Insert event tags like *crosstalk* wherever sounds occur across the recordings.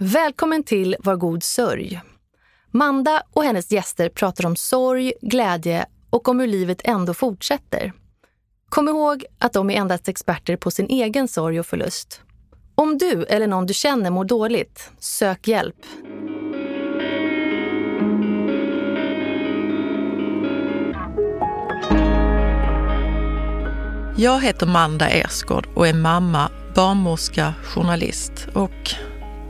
Välkommen till Var god sörj. Manda och hennes gäster pratar om sorg, glädje och om hur livet ändå fortsätter. Kom ihåg att de är endast experter på sin egen sorg och förlust. Om du eller någon du känner mår dåligt, sök hjälp. Jag heter Manda Ersgård och är mamma, barnmorska, journalist och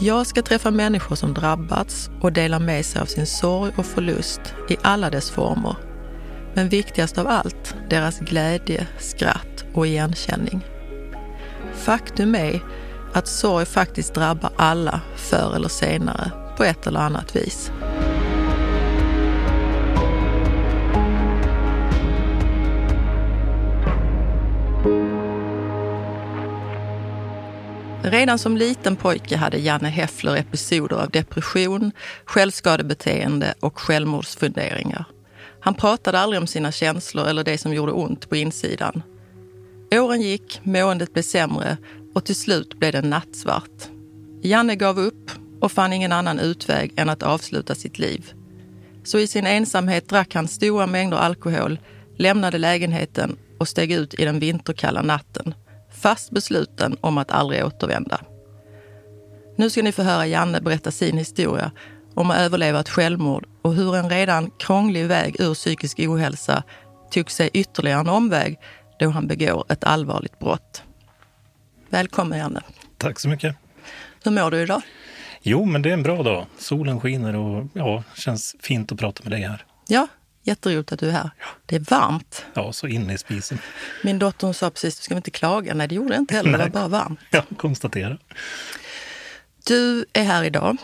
Jag ska träffa människor som drabbats och dela med sig av sin sorg och förlust i alla dess former. Men viktigast av allt, deras glädje, skratt och igenkänning. Faktum är att sorg faktiskt drabbar alla förr eller senare på ett eller annat vis. Redan som liten pojke hade Janne Heffler episoder av depression, självskadebeteende och självmordsfunderingar. Han pratade aldrig om sina känslor eller det som gjorde ont på insidan. Åren gick, måendet blev sämre och till slut blev det nattsvart. Janne gav upp och fann ingen annan utväg än att avsluta sitt liv. Så i sin ensamhet drack han stora mängder alkohol, lämnade lägenheten och steg ut i den vinterkalla natten fast besluten om att aldrig återvända. Nu ska ni få höra Janne berätta sin historia om att överleva ett självmord och hur en redan krånglig väg ur psykisk ohälsa tog sig ytterligare en omväg då han begår ett allvarligt brott. Välkommen Janne. Tack så mycket. Hur mår du idag? Jo, men det är en bra dag. Solen skiner och ja, känns fint att prata med dig här. Ja, Jätteroligt att du är här. Det är varmt. Ja, så inne i spisen. Min dotter sa precis, du ska inte klaga. Nej, det gjorde jag inte heller. Det var bara varmt. Ja, konstatera. Du är här idag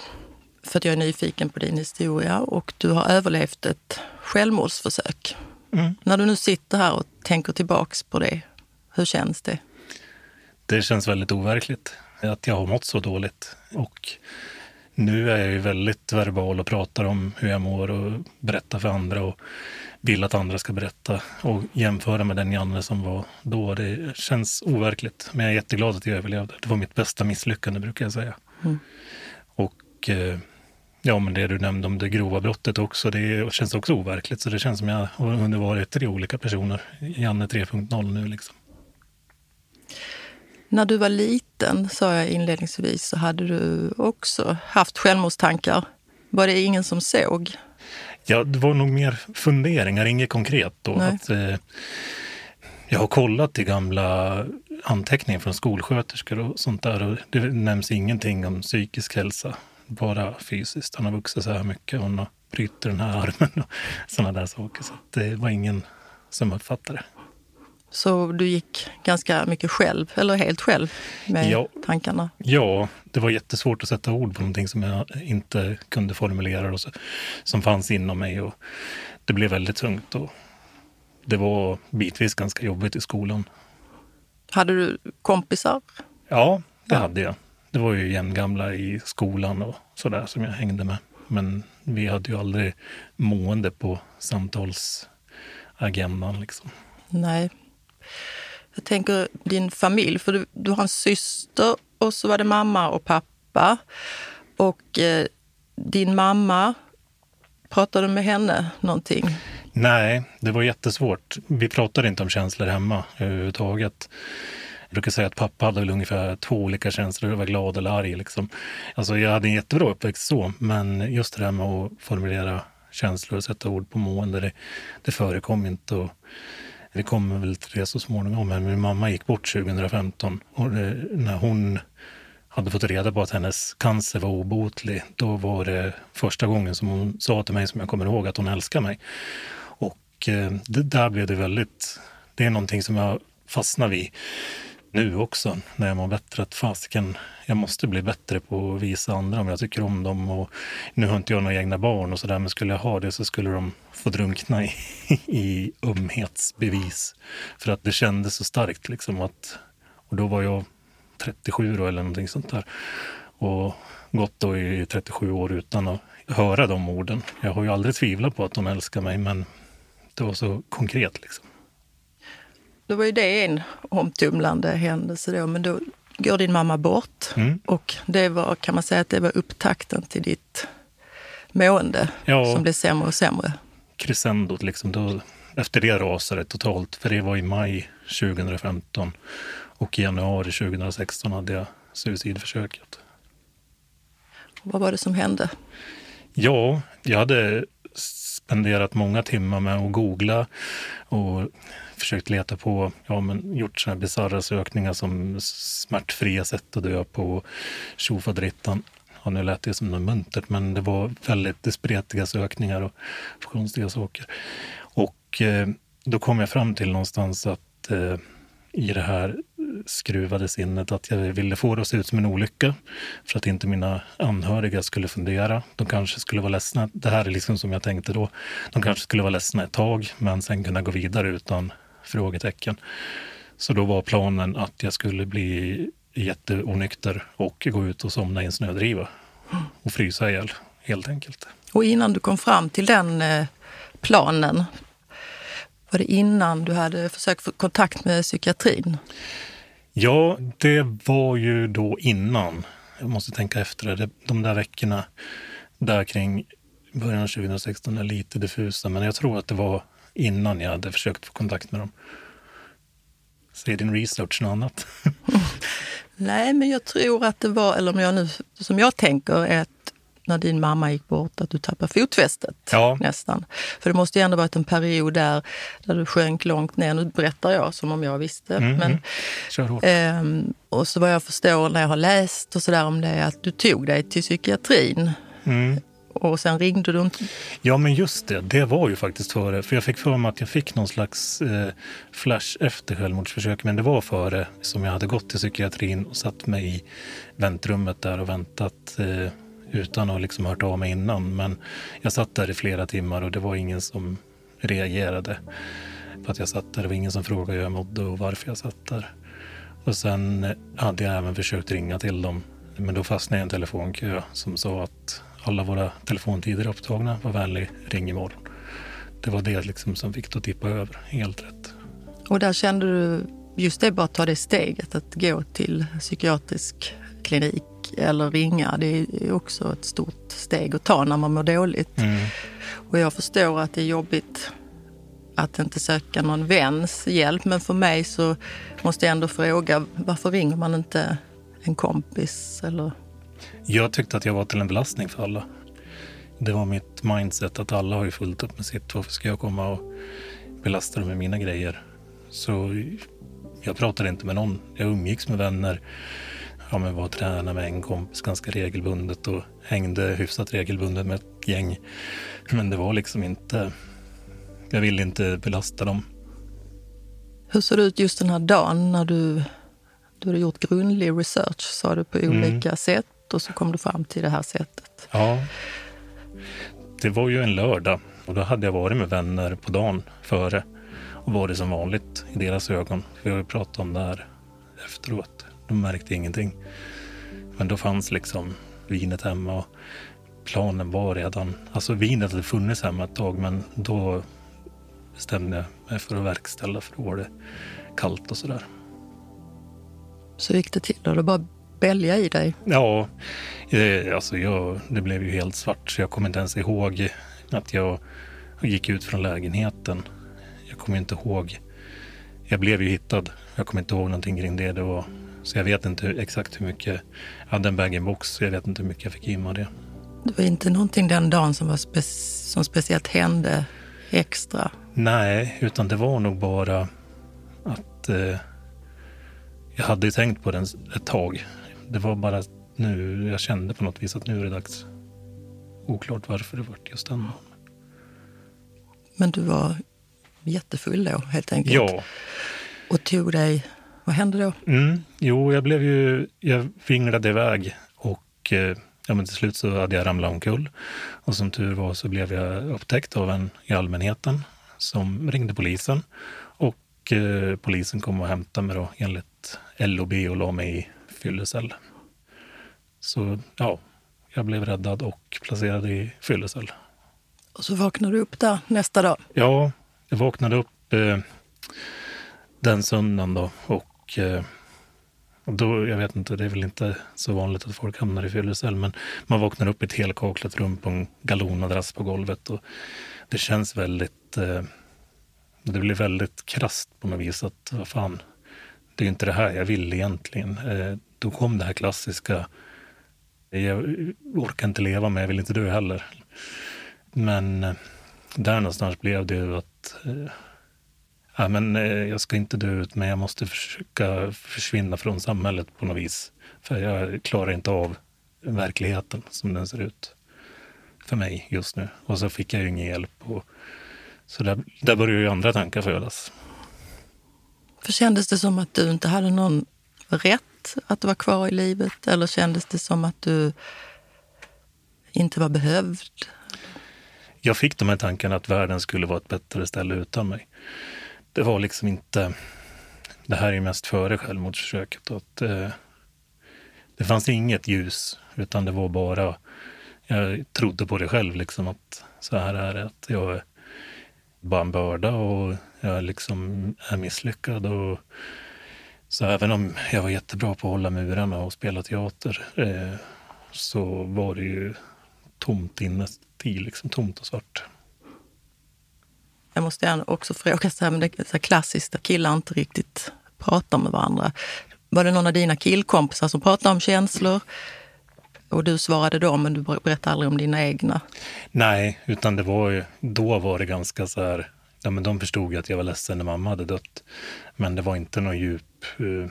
för att jag är nyfiken på din historia och du har överlevt ett självmordsförsök. Mm. När du nu sitter här och tänker tillbaks på det, hur känns det? Det känns väldigt overkligt att jag har mått så dåligt. Och nu är jag ju väldigt verbal och pratar om hur jag mår och berättar för andra och vill att andra ska berätta och jämföra med den Janne som var då. Det känns overkligt, men jag är jätteglad att jag överlevde. Det var mitt bästa misslyckande brukar jag säga. Mm. Och eh, ja, men det du nämnde om det grova brottet också, det känns också overkligt. Så det känns som jag har vara tre olika personer. Janne 3.0 nu liksom. När du var liten, sa jag inledningsvis, så hade du också haft självmordstankar. Var det ingen som såg? Ja, det var nog mer funderingar, inget konkret då. Att, eh, jag har kollat i gamla anteckningar från skolsköterskor och sånt där och det nämns ingenting om psykisk hälsa, bara fysiskt. Han har vuxit så här mycket, hon har brutit den här armen och sådana där saker. Så det var ingen som uppfattade det. Så du gick ganska mycket själv, eller helt själv med ja, tankarna? Ja, det var jättesvårt att sätta ord på någonting som jag inte kunde formulera och så, som fanns inom mig. Och det blev väldigt tungt och det var bitvis ganska jobbigt i skolan. Hade du kompisar? Ja, det ja. hade jag. Det var ju jämngamla i skolan och sådär som jag hängde med. Men vi hade ju aldrig mående på samtalsagendan. Liksom. Nej, jag tänker din familj, för du, du har en syster och så var det mamma och pappa. Och eh, din mamma, pratade du med henne någonting? Nej, det var jättesvårt. Vi pratade inte om känslor hemma överhuvudtaget. Jag brukar säga att pappa hade väl ungefär två olika känslor, var glad eller arg. Liksom. Alltså jag hade en jättebra uppväxt så, men just det här med att formulera känslor och sätta ord på mående, det, det förekom inte. Och det kommer väl till det så småningom, men min mamma gick bort 2015 och det, när hon hade fått reda på att hennes cancer var obotlig, då var det första gången som hon sa till mig, som jag kommer ihåg, att hon älskar mig. Och eh, det, där blev det väldigt, det är någonting som jag fastnar vid nu också när jag mår bättre att fasiken, jag måste bli bättre på att visa andra om jag tycker om dem. Och nu har inte jag några egna barn och sådär, men skulle jag ha det så skulle de få drunkna i, *laughs* i ömhetsbevis. För att det kändes så starkt liksom att, och då var jag 37 då eller någonting sånt där. Och gått då i 37 år utan att höra de orden. Jag har ju aldrig tvivlat på att de älskar mig, men det var så konkret liksom. Då var ju det en omtumlande händelse då, men då går din mamma bort. Mm. Och det var, kan man säga att det var upptakten till ditt mående ja, som blev sämre och sämre? Crescendot liksom. Då, efter det rasade det totalt, för det var i maj 2015 och i januari 2016 hade jag suicidförsöket. Vad var det som hände? Ja, jag hade spenderat många timmar med att googla och försökt leta på, ja men gjort sådana bisarra sökningar som smärtfria sätt att dö på, tjofaderittan. Ja, nu lät det som något muntert, men det var väldigt spretiga sökningar och konstiga saker. Och eh, då kom jag fram till någonstans att eh, i det här skruvade sinnet att jag ville få det att se ut som en olycka för att inte mina anhöriga skulle fundera. De kanske skulle vara ledsna. Det här är liksom som jag tänkte då. De kanske skulle vara ledsna ett tag men sen kunna gå vidare utan frågetecken. Så då var planen att jag skulle bli jätteonykter och gå ut och somna i en snödriva och frysa ihjäl, helt enkelt. Och innan du kom fram till den eh, planen, var det innan du hade försökt få kontakt med psykiatrin? Ja, det var ju då innan. Jag måste tänka efter. Det. De där veckorna där kring början av 2016 är lite diffusa, men jag tror att det var innan jag hade försökt få kontakt med dem. Säger din research något annat? *laughs* Nej, men jag tror att det var, eller om jag nu, som jag tänker, är att när din mamma gick bort, att du tappade fotfästet ja. nästan. För det måste ju ändå varit en period där, där du sjönk långt ner. Nu berättar jag som om jag visste. Mm, men, mm. Eh, och så vad jag förstår när jag har läst och sådär om det, att du tog dig till psykiatrin. Mm och sen ringde du inte? Ja, men just det. Det var ju faktiskt före. För jag fick för mig att jag fick någon slags eh, flash efter självmordsförsök. Men det var före som jag hade gått till psykiatrin och satt mig i väntrummet där och väntat eh, utan att liksom hört av mig innan. Men jag satt där i flera timmar och det var ingen som reagerade på att jag satt där. Det var ingen som frågade hur jag mådde och varför jag satt där. Och sen hade jag även försökt ringa till dem. Men då fastnade jag i en telefonkö som sa att alla våra telefontider är upptagna. Var vänlig, ring imorgon. Det var det liksom som fick det att tippa över. Helt rätt. Och där kände du just det, bara ta det steget att gå till psykiatrisk klinik eller ringa. Det är också ett stort steg att ta när man mår dåligt. Mm. Och jag förstår att det är jobbigt att inte söka någon väns hjälp. Men för mig så måste jag ändå fråga, varför ringer man inte en kompis eller jag tyckte att jag var till en belastning för alla. Det var mitt mindset att alla har ju fullt upp med sitt. Varför ska jag komma och belasta dem med mina grejer? Så jag pratade inte med någon. Jag umgicks med vänner. Ja, men var tränade med en kompis ganska regelbundet och hängde hyfsat regelbundet med ett gäng. Men det var liksom inte... Jag ville inte belasta dem. Hur såg det ut just den här dagen när du, du hade gjort grundlig research, sa du, på mm. olika mm. sätt? och så kom du fram till det här sättet. Ja. Det var ju en lördag och då hade jag varit med vänner på dagen före och varit som vanligt i deras ögon. Vi har ju pratat om det här efteråt. De märkte ingenting. Men då fanns liksom vinet hemma och planen var redan... Alltså vinet hade funnits hemma ett tag men då bestämde jag mig för att verkställa för då var det kallt och sådär. Så gick det till? Då? Det bara bälja i dig? Ja, eh, alltså jag, det blev ju helt svart så jag kommer inte ens ihåg att jag gick ut från lägenheten. Jag kommer inte ihåg. Jag blev ju hittad. Jag kommer inte ihåg någonting kring det. det var, så jag vet inte exakt hur mycket. Jag hade en bag-in-box så jag vet inte hur mycket jag fick i mig det. Det var inte någonting den dagen som, var spe, som speciellt hände extra? Nej, utan det var nog bara att eh, jag hade tänkt på den ett tag. Det var bara nu, jag kände på något vis att nu är det dags. Oklart varför det var just den Men du var jättefull då helt enkelt? Ja. Och tog dig Vad hände då? Mm, jo, jag blev ju, jag vinglade iväg och eh, ja, men till slut så hade jag ramlat omkull. Och som tur var så blev jag upptäckt av en i allmänheten som ringde polisen. Och eh, polisen kom och hämtade mig då enligt LOB och la mig i fyllecell. Så ja, jag blev räddad och placerad i fyllecell. Och så vaknade du upp där nästa dag? Ja, jag vaknade upp eh, den söndagen då och Eh, och då, jag vet inte, det är väl inte så vanligt att folk hamnar i fyllecell, men man vaknar upp i ett helkaklat rum på en galonadress på golvet och det känns väldigt, eh, det blir väldigt krast på något vis att vad fan, det är inte det här jag vill egentligen. Eh, då kom det här klassiska, jag orkar inte leva men jag vill inte dö heller. Men där någonstans blev det ju att ja, men, eh, jag ska inte dö ut, men jag måste försöka försvinna från samhället på något vis. För jag klarar inte av verkligheten som den ser ut för mig just nu. Och så fick jag ju ingen hjälp. Och, så där, där började ju andra tankar födas. För kändes det som att du inte hade någon rätt att vara kvar i livet? Eller kändes det som att du inte var behövd? Jag fick de här tankarna att världen skulle vara ett bättre ställe utan mig det var liksom inte... Det här är mest före självmordsförsöket. Att, eh, det fanns inget ljus, utan det var bara... Jag trodde på det själv, liksom att så här är det. Att jag är bara en börda och jag liksom är misslyckad. Och, så även om jag var jättebra på att hålla murarna och spela teater eh, så var det ju tomt inuti, liksom tomt och svart. Jag måste gärna också fråga, så här, men det är så klassiskt där killar inte riktigt pratar med varandra. Var det någon av dina killkompisar som pratade om känslor? Och du svarade då, men du berättade aldrig om dina egna? Nej, utan det var ju, då var det ganska så här, ja, men de förstod ju att jag var ledsen när mamma hade dött. Men det var inte någon djup... Uh,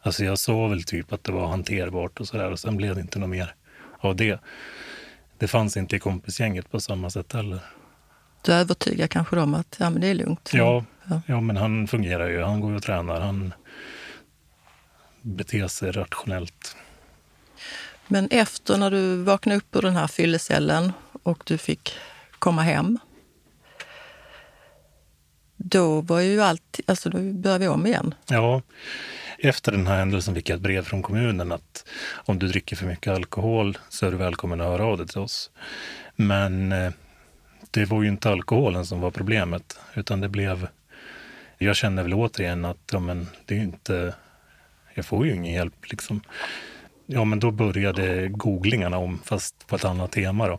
alltså jag sa väl typ att det var hanterbart och sådär och sen blev det inte något mer av det. Det fanns inte i kompisgänget på samma sätt heller du övertygar kanske dem att ja, men det är lugnt. Ja, ja. ja, men han fungerar ju. Han går och tränar. Han beter sig rationellt. Men efter när du vaknade upp ur den här fyllecellen och du fick komma hem. Då var ju allt, alltså då började vi om igen. Ja, efter den här händelsen fick jag ett brev från kommunen att om du dricker för mycket alkohol så är du välkommen att höra av dig till oss. Men eh, det var ju inte alkoholen som var problemet, utan det blev... Jag kände väl återigen att ja, men det är inte... Jag får ju ingen hjälp. Liksom. Ja, men då började googlingarna om, fast på ett annat tema. Då.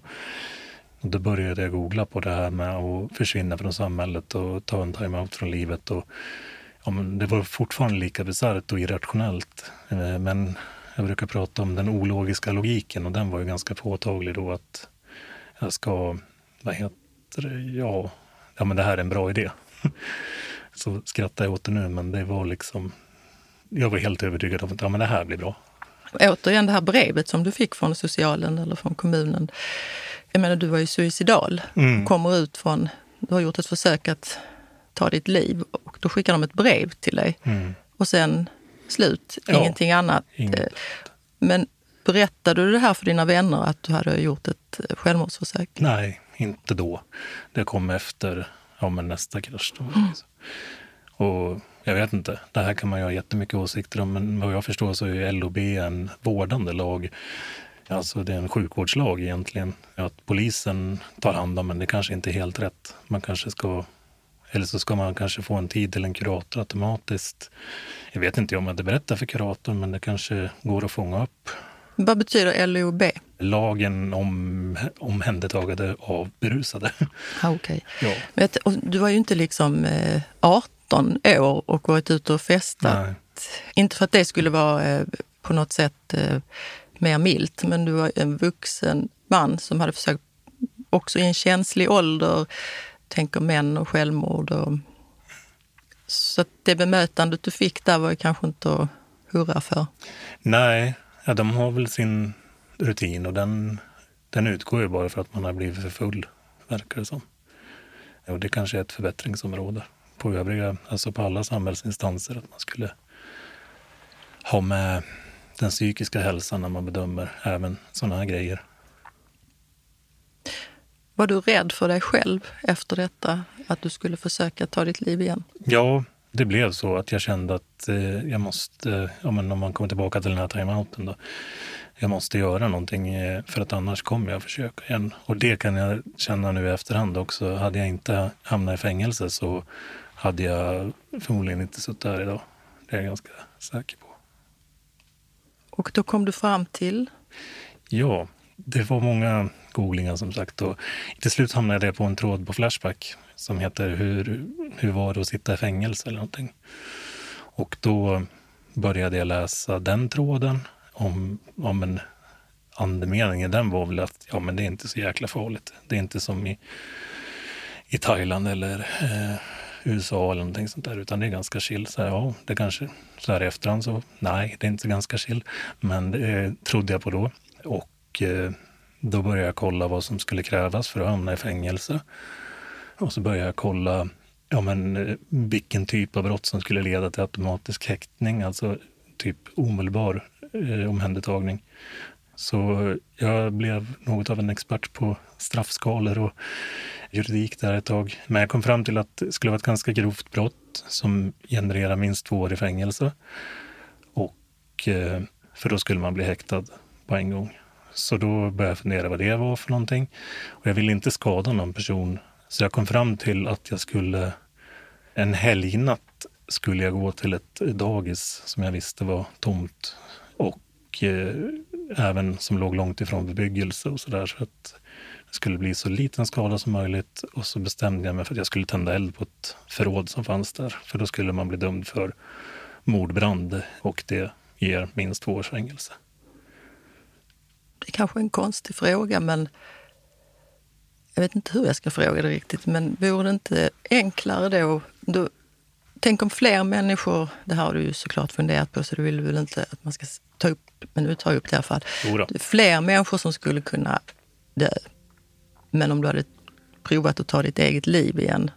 Och då började jag googla på det här med att försvinna från samhället och ta en time-out från livet. Och, ja, men det var fortfarande lika bisarrt och irrationellt. Eh, men jag brukar prata om den ologiska logiken och den var ju ganska påtaglig då att jag ska vad heter det, ja, ja men det här är en bra idé. *laughs* Så skrattar jag åt det nu, men det var liksom, jag var helt övertygad om att ja, men det här blir bra. Återigen det här brevet som du fick från socialen eller från kommunen. Jag menar, du var ju suicidal. Mm. Kommer ut från, du har gjort ett försök att ta ditt liv och då skickar de ett brev till dig. Mm. Och sen slut, ja, ingenting annat. Inget. Men berättade du det här för dina vänner att du hade gjort ett självmordsförsök? Nej, inte då. Det kom efter ja, men nästa krasch. Mm. Och jag vet inte, det här kan man ju ha jättemycket åsikter om, men vad jag förstår så är LOB en vårdande lag. Alltså det är en sjukvårdslag egentligen. Att polisen tar hand om men det kanske inte är helt rätt. Man kanske ska, eller så ska man kanske få en tid till en kurator automatiskt. Jag vet inte om jag hade berättat för kuratorn, men det kanske går att fånga upp vad betyder LOB? Lagen om omhändertagande av berusade. Ah, okay. ja. du var ju inte liksom 18 eh, år och varit ute och festat. Nej. Inte för att det skulle vara eh, på något sätt eh, mer milt, men du var en vuxen man som hade försökt, också i en känslig ålder, tänker män och självmord. Och, så det bemötandet du fick där var ju kanske inte att hurra för. Nej, Ja, de har väl sin rutin och den, den utgår ju bara för att man har blivit för full, verkar det som. Och det kanske är ett förbättringsområde på övriga, alltså på alla samhällsinstanser, att man skulle ha med den psykiska hälsan när man bedömer även sådana här grejer. Var du rädd för dig själv efter detta, att du skulle försöka ta ditt liv igen? Ja, det blev så att jag kände att eh, jag måste, ja, men om man kommer tillbaka till den här timeouten då, jag måste göra någonting eh, för att annars kommer jag försöka igen. Och det kan jag känna nu i efterhand också. Hade jag inte hamnat i fängelse så hade jag förmodligen inte suttit här idag. Det är jag ganska säker på. Och då kom du fram till? Ja, det var många googlingar som sagt. Och till slut hamnade jag på en tråd på Flashback som heter hur, hur var det att sitta i fängelse eller någonting. Och då började jag läsa den tråden om, om en andemeningen i den var väl att ja, men det är inte så jäkla farligt. Det är inte som i, i Thailand eller eh, USA eller någonting sånt där, utan det är ganska chill. Så här, ja, det kanske så här i efterhand så nej, det är inte ganska chill. Men det eh, trodde jag på då. Och eh, då började jag kolla vad som skulle krävas för att hamna i fängelse. Och så började jag kolla ja, men, eh, vilken typ av brott som skulle leda till automatisk häktning, alltså typ omedelbar eh, omhändertagning. Så jag blev något av en expert på straffskalor och juridik där ett tag. Men jag kom fram till att det skulle vara ett ganska grovt brott som genererar minst två år i fängelse. Och, eh, för då skulle man bli häktad på en gång. Så då började jag fundera vad det var för någonting. Och jag ville inte skada någon person. Så jag kom fram till att jag skulle, en helgnatt skulle jag gå till ett dagis som jag visste var tomt. Och eh, även som låg långt ifrån bebyggelse och sådär. Så att det skulle bli så liten skada som möjligt. Och så bestämde jag mig för att jag skulle tända eld på ett förråd som fanns där. För då skulle man bli dömd för mordbrand och det ger minst två års fängelse. Det är kanske en konstig fråga, men jag vet inte hur jag ska fråga det riktigt. Men vore det inte enklare då, då Tänk om fler människor, det här har du ju såklart funderat på så du vill väl inte att man ska ta upp, men nu tar jag upp det i alla fall. Fler människor som skulle kunna dö. Men om du hade provat att ta ditt eget liv igen,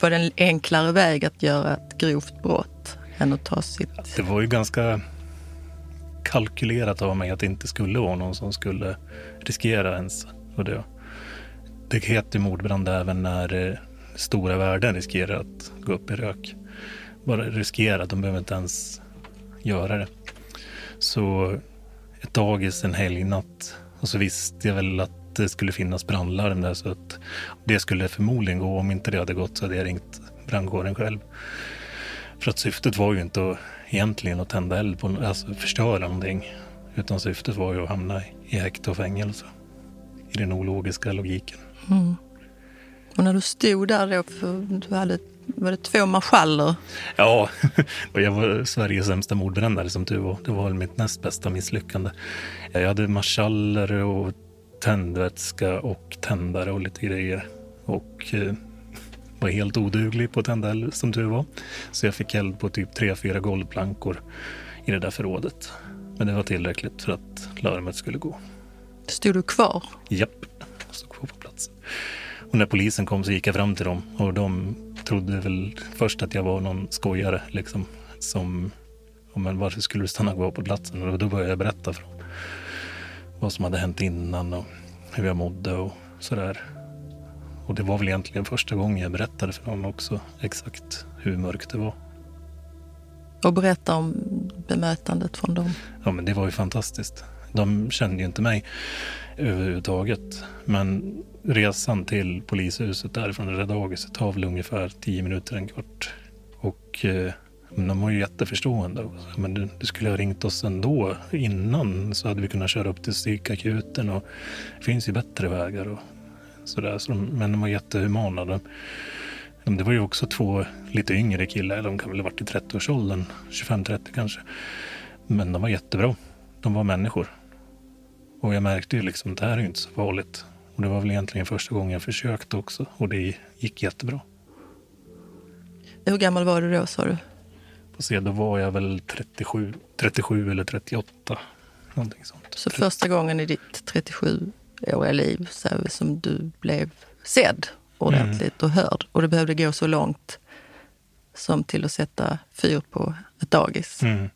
var det en enklare väg att göra ett grovt brott än att ta sitt... Det var ju ganska kalkylerat av mig att det inte skulle vara någon som skulle riskera ens att dö. Det heter mordbrand även när eh, stora värden riskerar att gå upp i rök. Bara riskera, de behöver inte ens göra det. Så ett dagis en helgnatt och så visste jag väl att det skulle finnas brandlarm där så att det skulle förmodligen gå. Om inte det hade gått så hade jag ringt brandkåren själv. För att syftet var ju inte att, egentligen att tända eld på, alltså förstöra någonting. Utan syftet var ju att hamna i häkte och fängelse. I den ologiska logiken. Mm. Och när du stod där då, för du hade var det två marschaller? Ja, *laughs* och jag var Sveriges sämsta mordbrännare som tur var. Det var väl mitt näst bästa misslyckande. Jag hade marschaller och tändvätska och tändare och lite grejer. Och eh, var helt oduglig på att tända eld som tur var. Så jag fick eld på typ tre, fyra golvplankor i det där förrådet. Men det var tillräckligt för att larmet skulle gå. Stod du kvar? Japp, kvar på platsen. Och när polisen kom så gick jag fram till dem och de trodde väl först att jag var någon skojare liksom. Som, men varför skulle du stanna kvar på platsen? Och då började jag berätta för dem vad som hade hänt innan och hur jag mådde och sådär. Och det var väl egentligen första gången jag berättade för någon också exakt hur mörkt det var. Och berätta om bemötandet från dem. Ja, men det var ju fantastiskt. De kände ju inte mig överhuvudtaget. Men resan till polishuset därifrån det där tar väl ungefär tio minuter, en kvart. Och eh, de var ju jätteförstående. Men du, du, skulle ha ringt oss ändå innan så hade vi kunnat köra upp till psykakuten och det finns ju bättre vägar och sådär. Så de, men de var jättehumana. De, det var ju också två lite yngre killar, de kan väl ha varit i 30-årsåldern, 25-30 kanske. Men de var jättebra. De var människor. Och jag märkte ju liksom att det här är inte så farligt. Och det var väl egentligen första gången jag försökte också och det gick jättebra. Hur gammal var du då sa du? På se, då var jag väl 37, 37 eller 38. Någonting sånt. Så första gången i ditt 37-åriga liv så som du blev sedd ordentligt mm. och hörd och det behövde gå så långt som till att sätta fyr på ett dagis. Mm.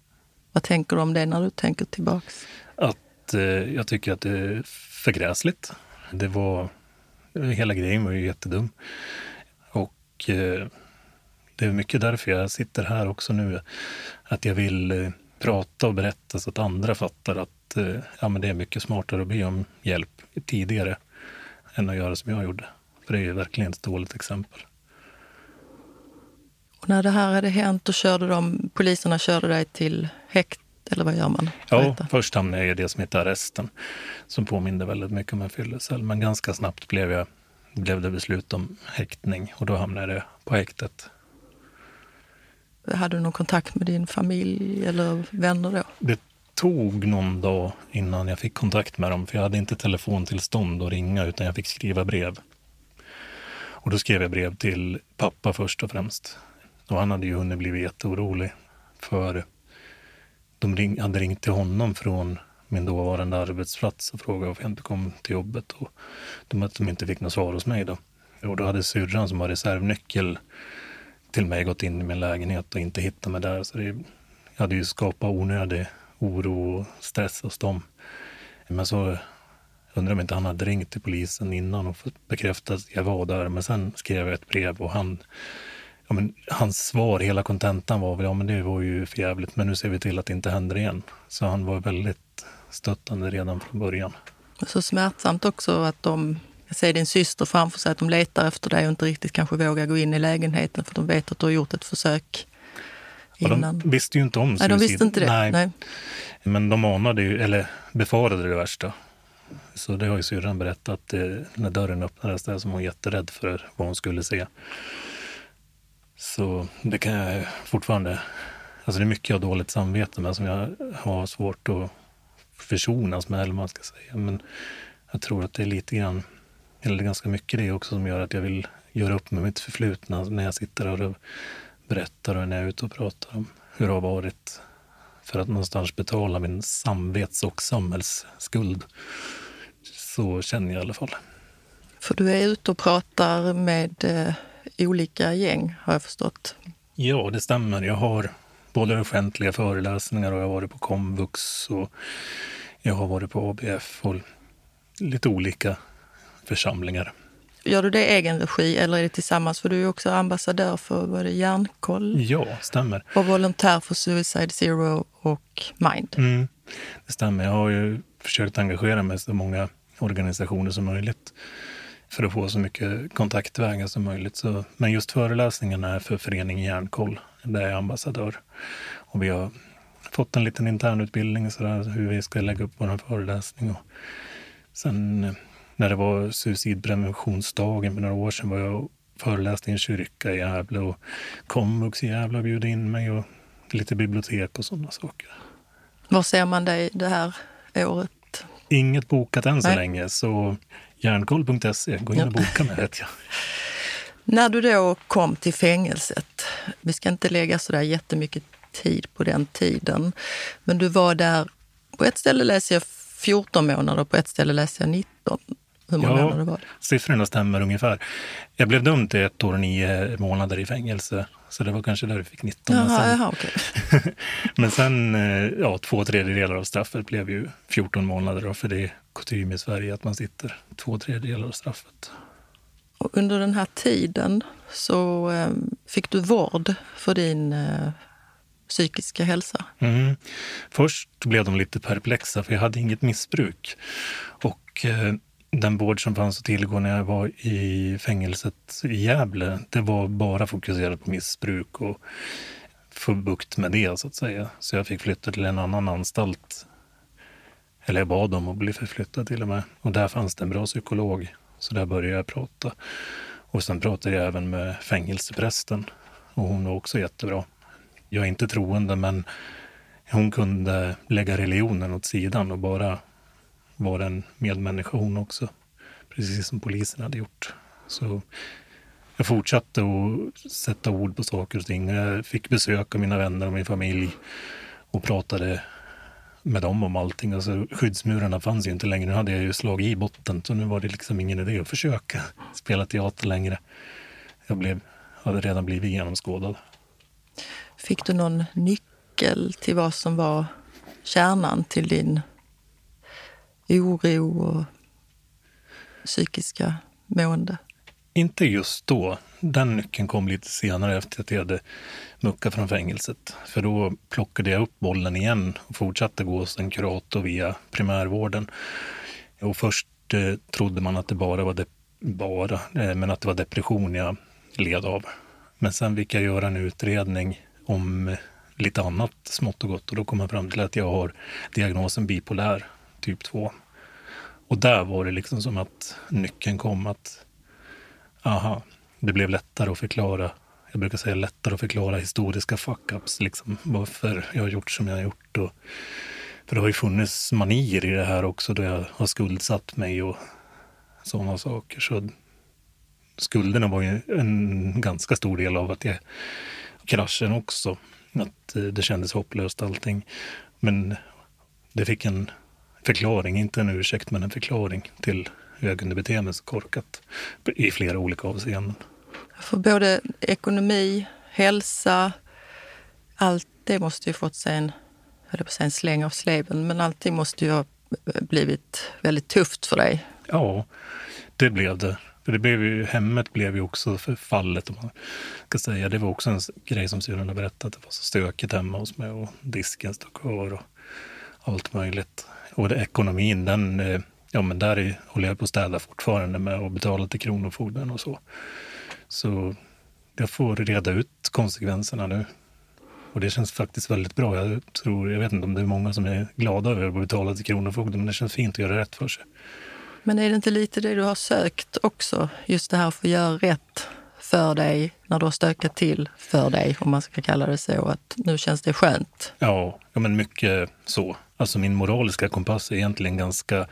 Vad tänker du om det när du tänker tillbaks? Att Eh, jag tycker att det är förgräsligt. Det var, hela grejen var ju jättedum. Och eh, det är mycket därför jag sitter här också nu. Att jag vill eh, prata och berätta så att andra fattar att ja, men det är mycket smartare att be om hjälp tidigare än att göra som jag gjorde. För det är ju verkligen ett dåligt exempel. Och när det här hade hänt, då körde de, poliserna körde dig till häkt, eller vad gör man? Ja, Berätta. först hamnade jag i det som heter arresten, som påminde väldigt mycket om en fyllecell. Men ganska snabbt blev, jag, blev det beslut om häktning och då hamnade jag på häktet. Hade du någon kontakt med din familj eller vänner då? Det tog någon dag innan jag fick kontakt med dem, för jag hade inte telefontillstånd att ringa, utan jag fick skriva brev. Och då skrev jag brev till pappa först och främst. Och han hade ju hunnit blivit jätteorolig, för de ring, hade ringt till honom från min dåvarande arbetsplats och frågade varför jag inte kom till jobbet. Och de, att de inte fick något svar hos mig då. Och då hade syrran som har reservnyckel till mig gått in i min lägenhet och inte hittat mig där. Så det jag hade ju skapat onödig oro och stress hos dem. Men så undrar om inte han hade ringt till polisen innan och fått bekräftat att jag var där. Men sen skrev jag ett brev och han, ja, men hans svar, hela kontentan var väl, ja men det var ju för jävligt, men nu ser vi till att det inte händer igen. Så han var väldigt stöttande redan från början. Så smärtsamt också att de, jag ser din syster framför sig, att de letar efter dig och inte riktigt kanske vågar gå in i lägenheten för de vet att du har gjort ett försök innan. de visste ju inte om Nej, de suicid. visste inte det. Nej, Nej. Men de anade ju, eller befarade det värsta. Så det har ju syrran berättat, det, när dörren öppnades där var hon jätterädd för vad hon skulle se. Så det kan jag fortfarande, alltså det är mycket jag har dåligt samvete med som jag har svårt att försonas med, eller vad man ska säga. Men jag tror att det är lite grann, eller ganska mycket det också som gör att jag vill göra upp med mitt förflutna när jag sitter här och berättar och när jag är ute och pratar om hur det har varit för att någonstans betala min samvets och samhällsskuld. Så känner jag i alla fall. För du är ute och pratar med eh, olika gäng har jag förstått. Ja, det stämmer. Jag har både offentliga föreläsningar och jag har varit på komvux och jag har varit på ABF och lite olika församlingar. Gör du det i egen regi eller är det tillsammans? För du är också ambassadör för vad är det, Hjärnkoll Ja, stämmer. och volontär för Suicide Zero och Mind. Mm, det stämmer. Jag har ju försökt engagera mig i så många organisationer som möjligt för att få så mycket kontaktvägar som möjligt. Så, men just föreläsningarna är för föreningen Hjärnkoll, där jag är ambassadör. Och vi har fått en liten internutbildning så där, hur vi ska lägga upp vår föreläsning. Och sen eh, när det var suicidpreventionsdagen för några år sedan var jag och föreläste i en kyrka i Gävle och komvux i Gävle bjöd in mig och lite bibliotek och sådana saker. Var ser man dig det här året? Inget bokat än så Nej. länge, så järnkoll.se, gå in Ja. och boka mig vet jag. *laughs* När du då kom till fängelset, vi ska inte lägga så där jättemycket tid på den tiden, men du var där, på ett ställe läser jag 14 månader, på ett ställe läser jag 19. Hur många Ja. månader var det? Siffrorna stämmer ungefär. Jag blev dömd till ett år och nio månader i fängelse, så det var kanske där vi fick 19. Men Jaha, sen, jaha, okej. *laughs* men sen eh, ja, två tredjedelar av straffet blev ju 14 månader, för det är kutym i Sverige att man sitter två tredjedelar av straffet. Och under den här tiden så eh, fick du vård för din eh, psykiska hälsa. Mm. Först blev de lite perplexa för jag hade inget missbruk. Och eh, den vård som fanns att tillgå när jag var i fängelset i Gävle, det var bara fokuserat på missbruk och få bukt med det så att säga. Så jag fick flytta till en annan anstalt. Eller jag bad om att bli förflyttad till och med. Och där fanns det en bra psykolog. Så där började jag prata. Och sen pratade jag även med fängelseprästen. Och hon var också jättebra. Jag är inte troende, men hon kunde lägga religionen åt sidan och bara vara en medmänniska hon också. Precis som polisen hade gjort. Så jag fortsatte att sätta ord på saker och ting. Jag fick besök av mina vänner och min familj och pratade med dem om allting. Alltså, skyddsmurarna fanns ju inte längre. Nu hade jag ju slagit i botten, så nu var det liksom ingen idé att försöka spela teater längre. Jag blev, hade redan blivit genomskådad. Fick du någon nyckel till vad som var kärnan till din oro och psykiska mående? Inte just då. Den nyckeln kom lite senare efter att jag hade muckat från fängelset. För då plockade jag upp bollen igen och fortsatte gå hos en kurator via primärvården. Och först eh, trodde man att det bara var, bara eh, men att det var depression jag led av. Men sen fick jag göra en utredning om eh, lite annat smått och gott och då kom jag fram till att jag har diagnosen bipolär typ 2. Och där var det liksom som att nyckeln kom att aha, det blev lättare att förklara. Jag brukar säga lättare att förklara historiska fuck-ups, liksom varför jag har gjort som jag har gjort. Och, för det har ju funnits manier i det här också då jag har skuldsatt mig och sådana saker. Så skulderna var ju en ganska stor del av att jag kraschen också. Att eh, det kändes hopplöst allting. Men det fick en förklaring, inte en ursäkt, men en förklaring till hur jag kunde bete mig så korkat i flera olika avseenden. För både ekonomi, hälsa, allt det måste ju fått sig en, på en släng av sleven, men allting måste ju ha blivit väldigt tufft för dig. Ja, det blev det. För det blev ju, hemmet blev ju också förfallet, om man ska säga. Det var också en grej som syrran har berättat. Det var så stökigt hemma hos mig och disken stod kvar och allt möjligt. Och det, ekonomin, den, eh, ja men där är, håller jag på att städa fortfarande med att betala till Kronofogden och så. Så jag får reda ut konsekvenserna nu. Och det känns faktiskt väldigt bra. Jag tror, jag vet inte om det är många som är glada över att betala till Kronofogden, men det känns fint att göra rätt för sig. Men är det inte lite det du har sökt också? Just det här att få göra rätt för dig när du har stökat till för dig, om man ska kalla det så. Att nu känns det skönt. Ja, ja men mycket så. Alltså min moraliska kompass är egentligen ganska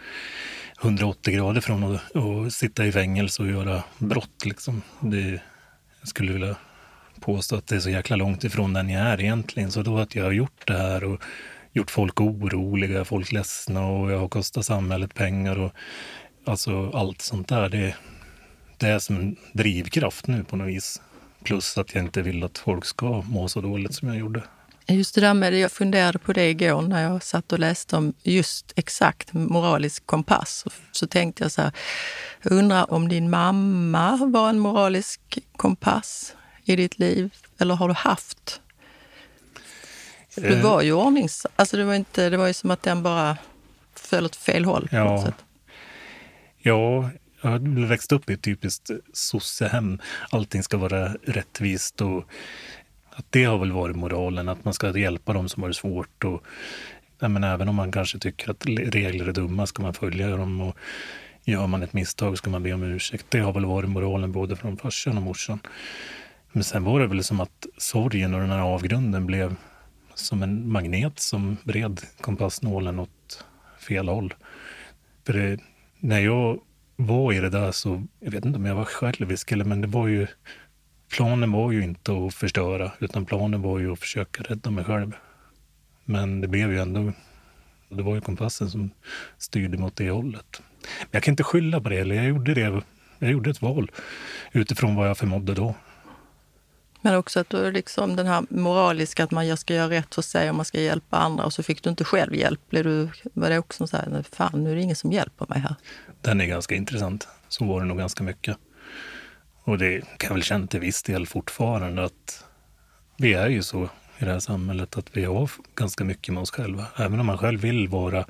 180 grader från att, att sitta i fängelse och göra brott. Liksom. Det, jag skulle vilja påstå att det är så jäkla långt ifrån den jag är egentligen. Så då att jag har gjort det här och gjort folk oroliga, folk ledsna och jag har kostat samhället pengar och alltså allt sånt där. Det, det är som en drivkraft nu på något vis. Plus att jag inte vill att folk ska må så dåligt som jag gjorde. Just det där med det, jag funderade på det igår när jag satt och läste om just exakt moralisk kompass. Så tänkte jag så här, jag undrar om din mamma var en moralisk kompass i ditt liv? Eller har du haft? Du eh. var ju ordnings... Alltså det var, inte, det var ju som att den bara föll åt fel håll. Ja. ja, jag har växt upp i ett typiskt sossehem. Allting ska vara rättvist och att det har väl varit moralen, att man ska hjälpa dem som har det svårt. Och, men även om man kanske tycker att regler är dumma ska man följa dem. Och gör man ett misstag ska man be om ursäkt. Det har väl varit moralen både från farsan och morsan. Men sen var det väl som att sorgen och den här avgrunden blev som en magnet som bred kompassnålen åt fel håll. För det, när jag var i det där så, jag vet inte om jag var självisk eller men det var ju planen var ju inte att förstöra, utan planen var ju att försöka rädda mig själv. Men det blev ju ändå, det var ju kompassen som styrde mot det hållet. Men jag kan inte skylla på det, eller jag gjorde det, jag gjorde ett val utifrån vad jag förmådde då. Men också att du liksom den här moraliska, att man ska göra rätt för sig och man ska hjälpa andra och så fick du inte själv hjälp. Blev du, var det också så här, fan nu är det ingen som hjälper mig här? Den är ganska intressant. Så var det nog ganska mycket. Och det kan jag väl känna till viss del fortfarande att vi är ju så i det här samhället att vi har ganska mycket med oss själva. Även om man själv vill vara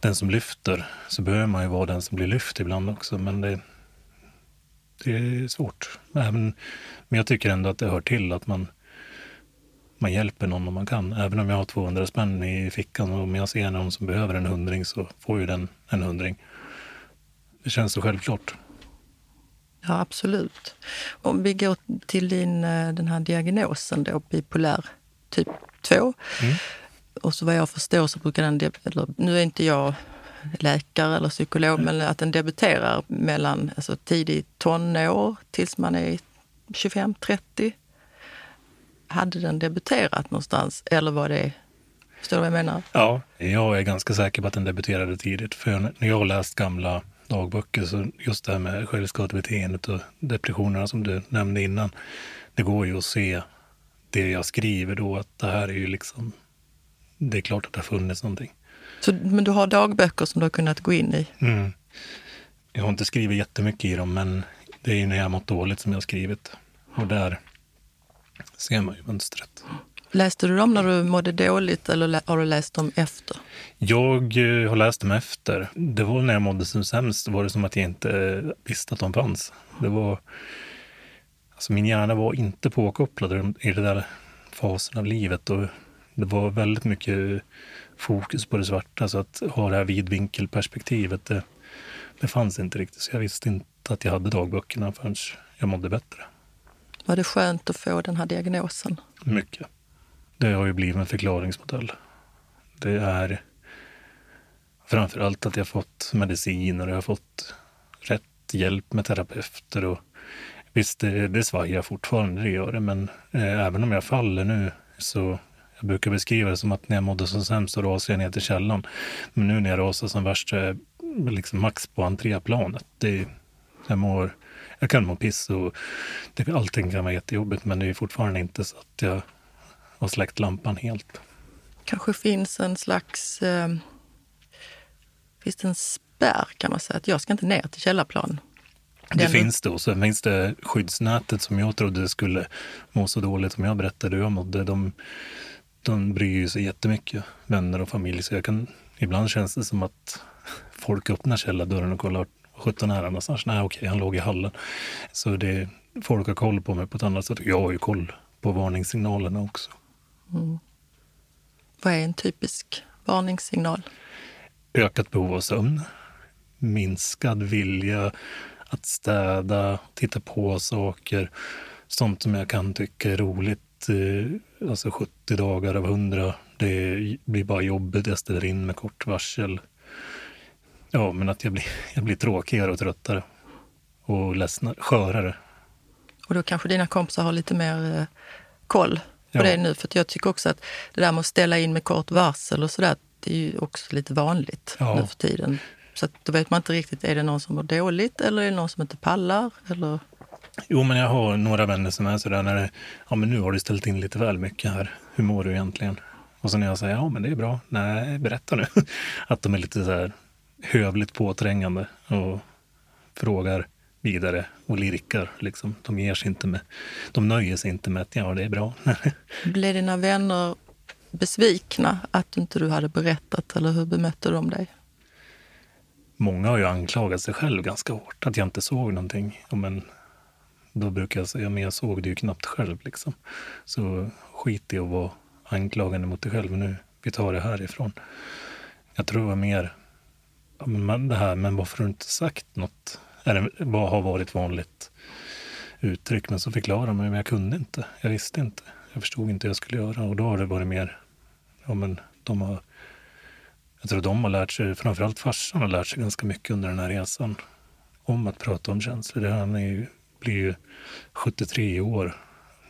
den som lyfter så behöver man ju vara den som blir lyft ibland också. Men det, det är svårt. Även, men jag tycker ändå att det hör till att man, man hjälper någon om man kan. Även om jag har 200 spänn i fickan och om jag ser någon som behöver en hundring så får ju den en hundring. Det känns så självklart. Ja, absolut. Om vi går till din, eh, den här diagnosen då, bipolär typ 2. Mm. Och så vad jag förstår så brukar den, eller, nu är inte jag läkare eller psykolog, mm. men att den debuterar mellan alltså, tidigt tonår tills man är 25-30. Hade den debuterat någonstans eller var det Förstår du vad jag menar? Ja, jag är ganska säker på att den debuterade tidigt. För när jag har läst gamla dagböcker. Så just det här med självskadebeteendet och depressionerna som du nämnde innan. Det går ju att se det jag skriver då, att det här är ju liksom, det är klart att det har funnits någonting. Så, men du har dagböcker som du har kunnat gå in i? Mm. Jag har inte skrivit jättemycket i dem, men det är ju när jag har mått dåligt som jag har skrivit. Och där ser man ju mönstret. Läste du dem när du mådde dåligt eller har du läst dem efter? Jag eh, har läst dem efter. Det var när jag mådde som sämst, var det som att jag inte visste att de fanns. Det var... Alltså min hjärna var inte påkopplad i den där fasen av livet. Och det var väldigt mycket fokus på det svarta. Så att ha det här vidvinkelperspektivet, det, det fanns inte riktigt. Så jag visste inte att jag hade dagböckerna förrän jag mådde bättre. Var det skönt att få den här diagnosen? Mycket. Det har ju blivit en förklaringsmodell. Det är framför allt att jag fått mediciner och jag har fått rätt hjälp med terapeuter. Och visst, det, det svajar fortfarande, det gör det, men eh, även om jag faller nu så jag brukar beskriva det som att när jag mådde som sämst så rasade jag ner till källan. Men nu när jag rasar som värst så är jag liksom max på entréplanet. Det, jag, mår, jag kan må piss och det, allting kan vara jättejobbigt men det är fortfarande inte så att jag har släckt lampan helt. kanske finns en slags... Eh, finns det en spärr kan man säga? Att jag ska inte ner till källarplan. Det finns det och så finns det skyddsnätet som jag trodde skulle må så dåligt som jag berättade hur jag mådde. De, de bryr sig jättemycket, vänner och familj. Så jag kan, ibland känns det som att folk öppnar källardörren och kollar sjutton är han någonstans? Nej, okej, han låg i hallen. Så det, folk har koll på mig på ett annat sätt. Jag har ju koll på varningssignalerna också. Mm. Vad är en typisk varningssignal? Ökat behov av sömn, minskad vilja att städa, titta på saker, sånt som jag kan tycka är roligt. Eh, alltså 70 dagar av 100, det blir bara jobbigt. Jag ställer in med kort varsel. Ja, men att jag blir, *laughs* jag blir tråkigare och tröttare och ledsnare, skörare. Och då kanske dina kompisar har lite mer eh, koll på ja. det nu. För jag tycker också att det där med att ställa in med kort varsel och sådär, det är ju också lite vanligt ja. nu för tiden. Så då vet man inte riktigt, är det någon som mår dåligt eller är det någon som inte pallar? Eller? Jo, men jag har några vänner som är sådär när det, ja men nu har du ställt in lite väl mycket här. Hur mår du egentligen? Och så när jag säger, ja men det är bra. Nej, berätta nu. *laughs* Att de är lite så här hövligt påträngande och frågar vidare och lirkar. Liksom. De ger sig inte med, de nöjer sig inte med att ja, det är bra. *laughs* Blev dina vänner besvikna att inte du hade berättat eller hur bemötte de dig? Många har ju anklagat sig själv ganska hårt, att jag inte såg någonting. Ja, men då brukar jag säga, men jag såg det ju knappt själv. Liksom. Så skit i att vara anklagande mot dig själv nu. Vi tar det härifrån. Jag tror det var mer ja, men det här, men varför har du inte sagt något? Är vad har varit vanligt uttryck? Men så förklarade man, men jag kunde inte. Jag visste inte. Jag förstod inte hur jag skulle göra. Och då har det varit mer, ja men de har, jag tror de har lärt sig, framförallt farsan har lärt sig ganska mycket under den här resan. Om att prata om känslor. Han är ju, blir ju 73 år.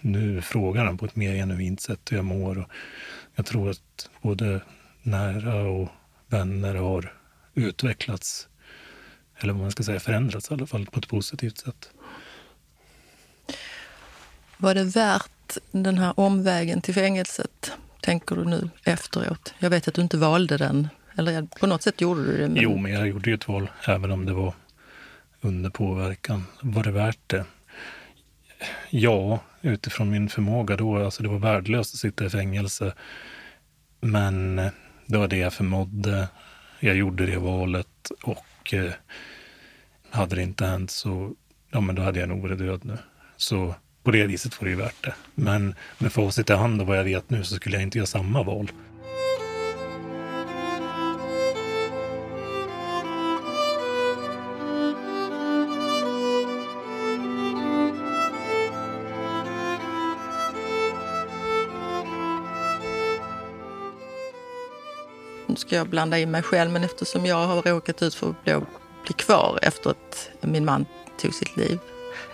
Nu frågar han på ett mer genuint sätt hur jag mår. Och jag tror att både nära och vänner har utvecklats, eller vad man ska säga förändrats i alla fall på ett positivt sätt. Var det värt den här omvägen till fängelset, tänker du nu efteråt? Jag vet att du inte valde den, eller på något sätt gjorde du det. Men... Jo, men jag gjorde ju ett val, även om det var under påverkan. Var det värt det? Ja, utifrån min förmåga då. Alltså det var värdelöst att sitta i fängelse. Men det var det jag förmådde jag gjorde det valet och eh, hade det inte hänt så ja, men då hade jag nog varit död nu. Så på det viset var det ju värt det. Men med facit i hand och vad jag vet nu så skulle jag inte göra samma val. nu ska jag blanda in mig själv, men eftersom jag har råkat ut för att bli kvar efter att min man tog sitt liv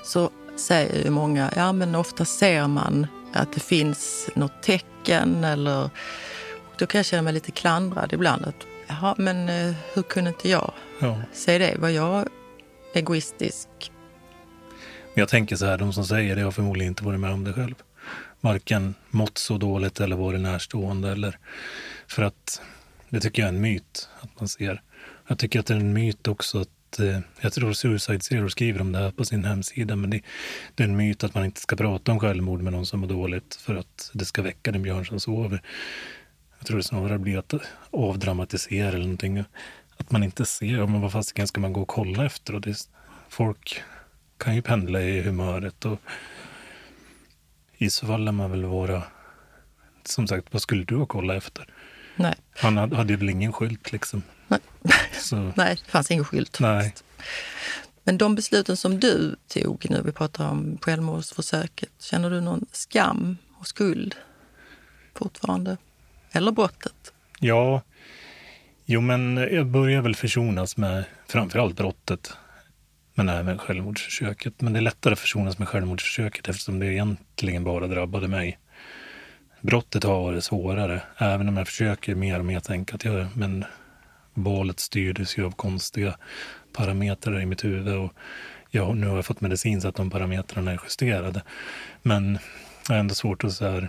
så säger ju många, ja men ofta ser man att det finns något tecken eller då kan jag känna mig lite klandrad ibland. Att, Jaha, men eh, hur kunde inte jag ja. se det? Var jag egoistisk? Jag tänker så här, de som säger det har förmodligen inte varit med om det själv. varken mått så dåligt eller varit närstående. Eller, för att det tycker jag är en myt att man ser. Jag tycker att det är en myt också att eh, jag tror Suicide Zero skriver om det här på sin hemsida, men det, det, är en myt att man inte ska prata om självmord med någon som mår dåligt för att det ska väcka den björn som sover. Jag tror det snarare blir att avdramatisera eller någonting. Att man inte ser, men vad fasiken ska man gå och kolla efter? Och det, folk kan ju pendla i humöret och i så fall lär man väl vara... Som sagt, vad skulle du ha kollat efter? Nej. Han hade, väl ingen skylt liksom. Nej, så. *laughs* Nej det fanns ingen skylt. Nej. Men de besluten som du tog nu, vi pratar om självmordsförsöket, känner du någon skam och skuld fortfarande? Eller brottet? Ja, jo men jag börjar väl försonas med framförallt brottet men även självmordsförsöket. Men det är lättare att försonas med självmordsförsöket eftersom det egentligen bara drabbade mig. Brottet har varit svårare, även om jag försöker mer och mer tänka att jag men valet styrdes ju av konstiga parametrar i mitt huvud. Och ja, nu har jag fått medicin så att de parametrarna är justerade. Men jag har ändå svårt att så här,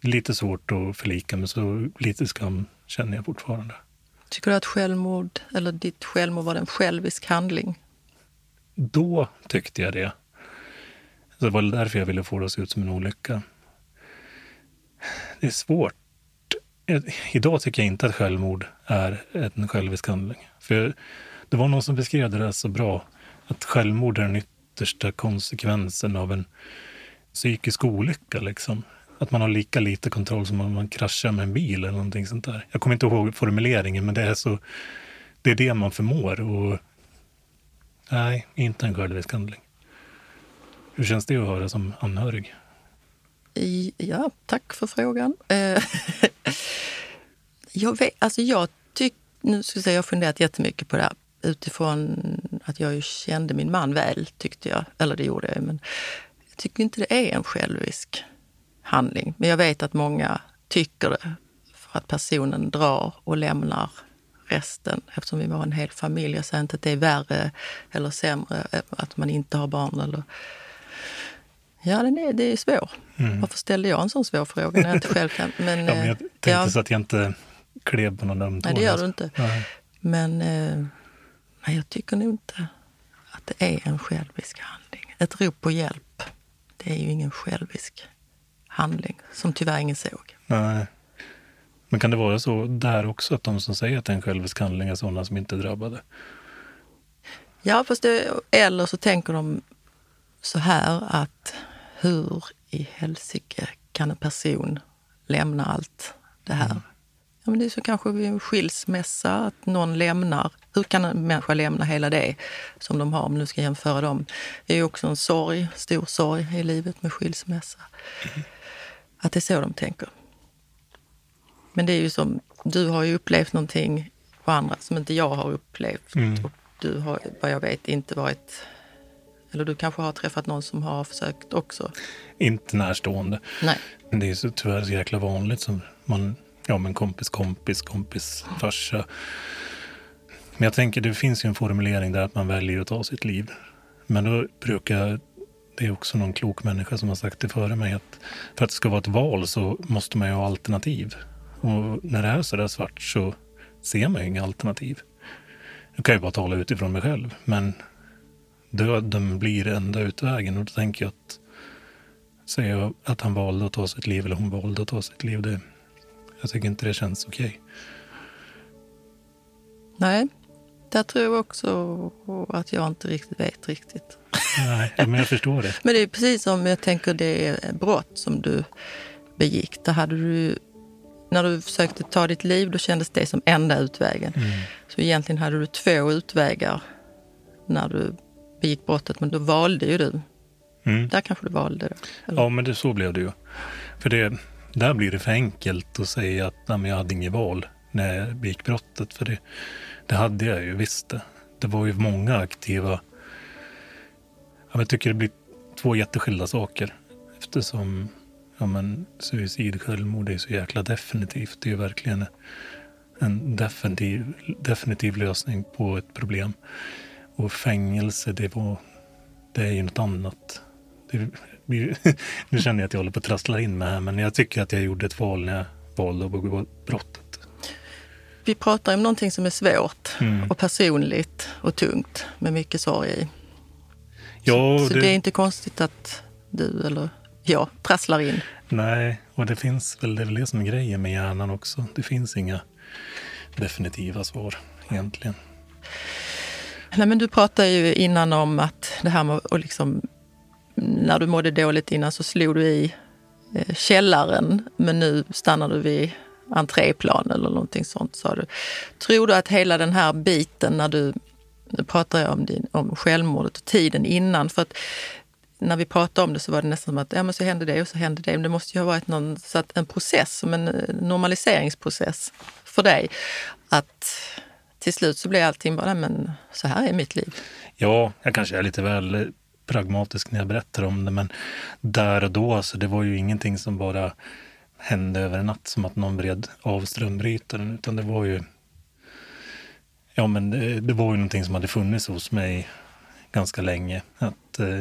lite svårt att förlika mig, så lite skam känner jag fortfarande. Tycker du att självmord, eller ditt självmord var en självisk handling? Då tyckte jag det. Det var därför jag ville få det att se ut som en olycka. Det är svårt. Eh, idag tycker jag inte att självmord är en självisk handling. För det var någon som beskrev det där så bra. Att självmord är den yttersta konsekvensen av en psykisk olycka. Liksom. Att man har lika lite kontroll som om man kraschar med en bil eller någonting sånt där. Jag kommer inte ihåg formuleringen, men det är så. Det är det man förmår och nej, inte en självisk handling. Hur känns det att höra som anhörig? I, ja, tack för frågan. Eh, *laughs* jag vet, alltså jag tyck... nu ska jag säga, jag har funderat jättemycket på det här utifrån att jag ju kände min man väl, tyckte jag. Eller det gjorde jag, men jag tycker inte det är en självisk handling. Men jag vet att många tycker det för att personen drar och lämnar resten eftersom vi var en hel familj. Jag säger inte att det är värre eller sämre eh, att man inte har barn. Eller... Ja, den är, det är svår. Mm. Varför ställde jag en sån svår fråga när jag inte själv kan? Men, ja, men jag tänkte ja. så att jag inte klev på någon öm Nej, det gör du inte. Nej. Men eh, nej, jag tycker nog inte att det är en självisk handling. Ett rop på hjälp, det är ju ingen självisk handling som tyvärr ingen såg. Nej. Men kan det vara så där också, att de som säger att det är en självisk handling är sådana som inte är drabbade? Ja, fast det, eller så tänker de så här att hur i helsike kan en person lämna allt det här? Mm. Ja, men det är så kanske vid en skilsmässa, att någon lämnar. Hur kan en människa lämna hela det som de har, om nu ska jämföra dem? Det är ju också en sorg, stor sorg i livet med skilsmässa. Mm. Att det är så de tänker. Men det är ju som, du har ju upplevt någonting på andra som inte jag har upplevt. Mm. Och du har, vad jag vet, inte varit... Eller du kanske har träffat någon som har försökt också? Inte närstående. Nej. Det är så, tyvärr så jäkla vanligt. Som man, ja, men kompis, kompis, kompis, farsa. Men jag tänker, det finns ju en formulering där att man väljer att ta sitt liv. Men då brukar det är också någon klok människa som har sagt det före mig att för att det ska vara ett val så måste man ju ha alternativ. Och när det är så där svart så ser man ju inga alternativ. Nu kan jag bara tala utifrån mig själv, men döden blir enda utvägen och då tänker jag att säga att han valde att ta sitt liv eller hon valde att ta sitt liv, det, jag tycker inte det känns okej. Okay. Nej, där tror jag också att jag inte riktigt vet riktigt. Nej, men jag förstår det. men det är precis som jag tänker det är brott som du begick. Där hade du, när du försökte ta ditt liv, då kändes det som enda utvägen. Mm. Så egentligen hade du två utvägar när du begick brottet, men då valde ju du. Mm. Där kanske du valde det. Eller? Ja, men det, så blev det ju. För det, där blir det för enkelt att säga att nej, jag hade inget val när jag begick brottet. För det, det hade jag ju, visst det. Det var ju många aktiva jag tycker det blir två jätteskilda saker. Eftersom ja, men, suicid, självmord är så jäkla definitivt. Det är verkligen en definitiv, definitiv lösning på ett problem. Och fängelse, det, var, det är ju något annat. Det *laughs* nu känner jag att jag håller på att trassla in mig här, men jag tycker att jag gjorde ett val när jag valde att begå brottet. Vi pratar om någonting som är svårt mm. och personligt och tungt med mycket sorg i. Ja, så, så det... det är inte konstigt att du eller jag trasslar in. Nej, och det finns väl, det är väl det som är grejen med hjärnan också. Det finns inga definitiva svar egentligen. Nej, men du pratade ju innan om att det här med att liksom, när du mådde dåligt innan så slog du i eh, källaren men nu stannar du vid entréplan eller någonting sånt sa du. Tror du att hela den här biten när du, nu pratar jag om, din, om självmordet och tiden innan, för att när vi pratade om det så var det nästan som att ja, men så hände det och så hände det. Men det måste ju ha varit någon, så att en process, som en eh, normaliseringsprocess för dig. Att till slut så blir allting bara, men så här är mitt liv. Ja, jag kanske är lite väl pragmatisk när jag berättar om det, men där och då, alltså, det var ju ingenting som bara hände över en natt, som att någon vred av strömbrytaren, utan det var ju Ja, men det, det var ju någonting som hade funnits hos mig ganska länge. Att eh,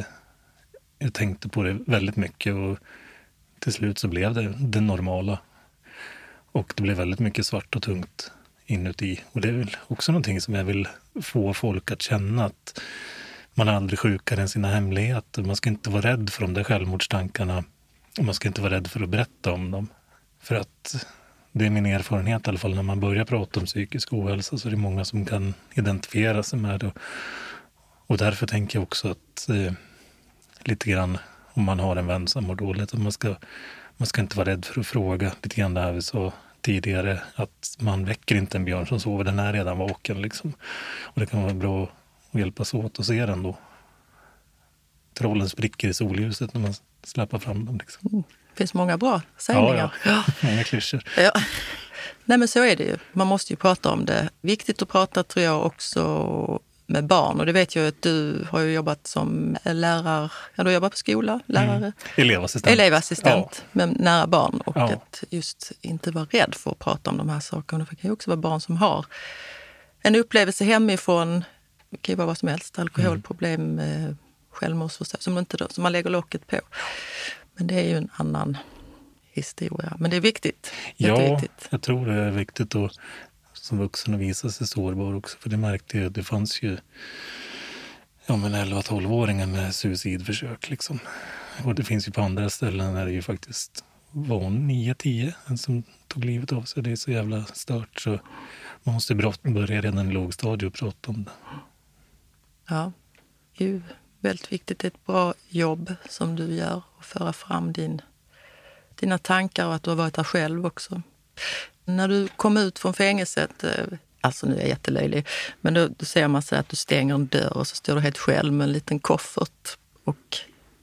jag tänkte på det väldigt mycket och till slut så blev det det normala. Och det blev väldigt mycket svart och tungt inuti. Och det är väl också någonting som jag vill få folk att känna att man är aldrig sjukare än sina hemligheter. Man ska inte vara rädd för de där självmordstankarna. Och man ska inte vara rädd för att berätta om dem. För att det är min erfarenhet i alla fall när man börjar prata om psykisk ohälsa så är det många som kan identifiera sig med det. Och därför tänker jag också att eh, lite grann om man har en vän som mår dåligt. man, ska, man ska inte vara rädd för att fråga. Lite grann det här vi sa tidigare, att man väcker inte en björn som sover, den är redan vaken. Liksom. Och det kan vara bra att hjälpas åt att se den då. Trollen spricker i solljuset när man släpper fram dem. Liksom. Mm. Det finns många bra sägningar. Ja, ja. många klyschor. Ja. Nej men så är det ju. Man måste ju prata om det. Viktigt att prata tror jag också med barn. Och det vet jag att du har jobbat som lärare, ja, du har jobbat på skola, lärare. Mm. Elevassistent. Elevassistent ja. med nära barn. Och ja. att just inte vara rädd för att prata om de här sakerna. Det kan ju också vara barn som har en upplevelse hemifrån, det kan ju vara vad som helst, alkoholproblem, mm. självmordsförsök, som, som man lägger locket på. Men det är ju en annan historia. Men det är viktigt. Ja, jag tror det är viktigt. Och som vuxen och visa sig sårbar också. För det märkte jag, det fanns ju ja, 11-12-åringar med suicidförsök. Liksom. Och det finns ju på andra ställen där det ju faktiskt var 9-10 som tog livet av sig. Det är så jävla stört. Så man måste börja redan i lågstadiet och prata om det. Ja, det är väldigt viktigt. Det är ett bra jobb som du gör att föra fram din, dina tankar och att du har varit där själv också. När du kom ut från fängelset, eh, alltså nu är jag jättelöjlig, men då, då ser man sig att du stänger en dörr och så står du helt själv med en liten koffert och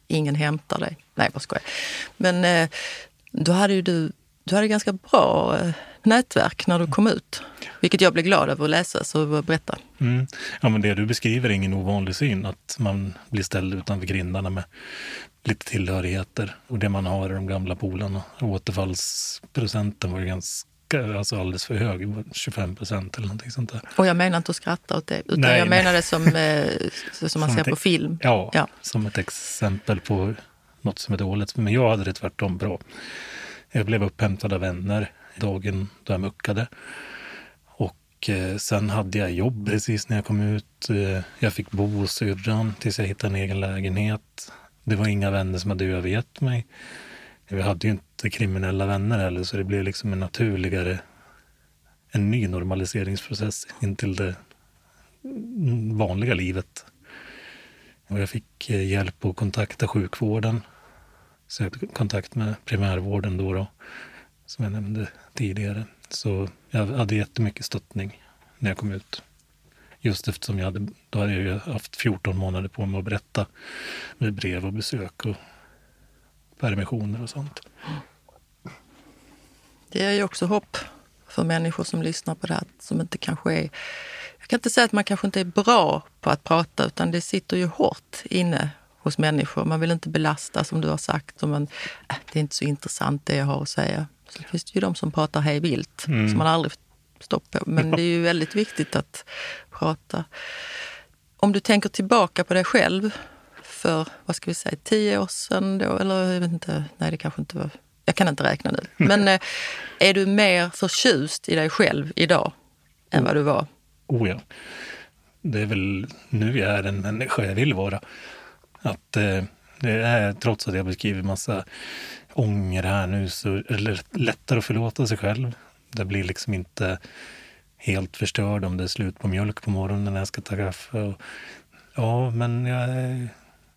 ingen hämtar dig. Nej, vad skojar. Men eh, då hade ju du, du hade ganska bra eh, nätverk när du kom ut. Vilket jag blev glad över att läsa, så berätta. Mm. Ja, men det du beskriver är ingen ovanlig syn, att man blir ställd utanför grindarna med lite tillhörigheter. Och det man har är de gamla polarna. Återfallsprocenten var ju alltså alldeles för hög, 25 procent eller någonting sånt där. Och jag menar inte att skratta åt det, utan nej, jag menar det som, eh, som man som ser på film. Ja, ja, som ett exempel på något som är dåligt. Men jag hade det tvärtom bra. Jag blev upphämtad av vänner dagen då jag muckade. Och eh, sen hade jag jobb precis när jag kom ut. Eh, jag fick bo hos syrran tills jag hittade en egen lägenhet. Det var inga vänner som hade övergett mig. Vi hade ju inte kriminella vänner heller, så det blev liksom en naturligare, en ny normaliseringsprocess in till det vanliga livet. Och jag fick eh, hjälp att kontakta sjukvården. Så jag hade kontakt med primärvården då, då, som jag nämnde tidigare. Så jag hade jättemycket stöttning när jag kom ut. Just eftersom jag hade, då hade jag haft 14 månader på mig att berätta med brev och besök och permissioner och sånt. Det ger ju också hopp för människor som lyssnar på det här, som inte kanske är... Jag kan inte säga att man kanske inte är bra på att prata, utan det sitter ju hårt inne hos människor. Man vill inte belasta, som du har sagt. Och man, äh, det är inte så intressant det jag har att säga. Så finns det ju de som pratar hej vilt, mm. som man aldrig stopp på. Men det är ju väldigt viktigt att prata. Om du tänker tillbaka på dig själv för, vad ska vi säga, tio år sedan då? Eller jag vet inte, nej det kanske inte var, jag kan inte räkna nu. *laughs* Men eh, är du mer förtjust i dig själv idag än vad du var? Oh ja. Det är väl nu jag är den människa jag vill vara. Att eh, det är, trots att jag beskriver massa ånger här nu, så är det lättare att förlåta sig själv. Det blir liksom inte helt förstörd om det är slut på mjölk på morgonen när jag ska ta kaffe. Och, ja, men jag är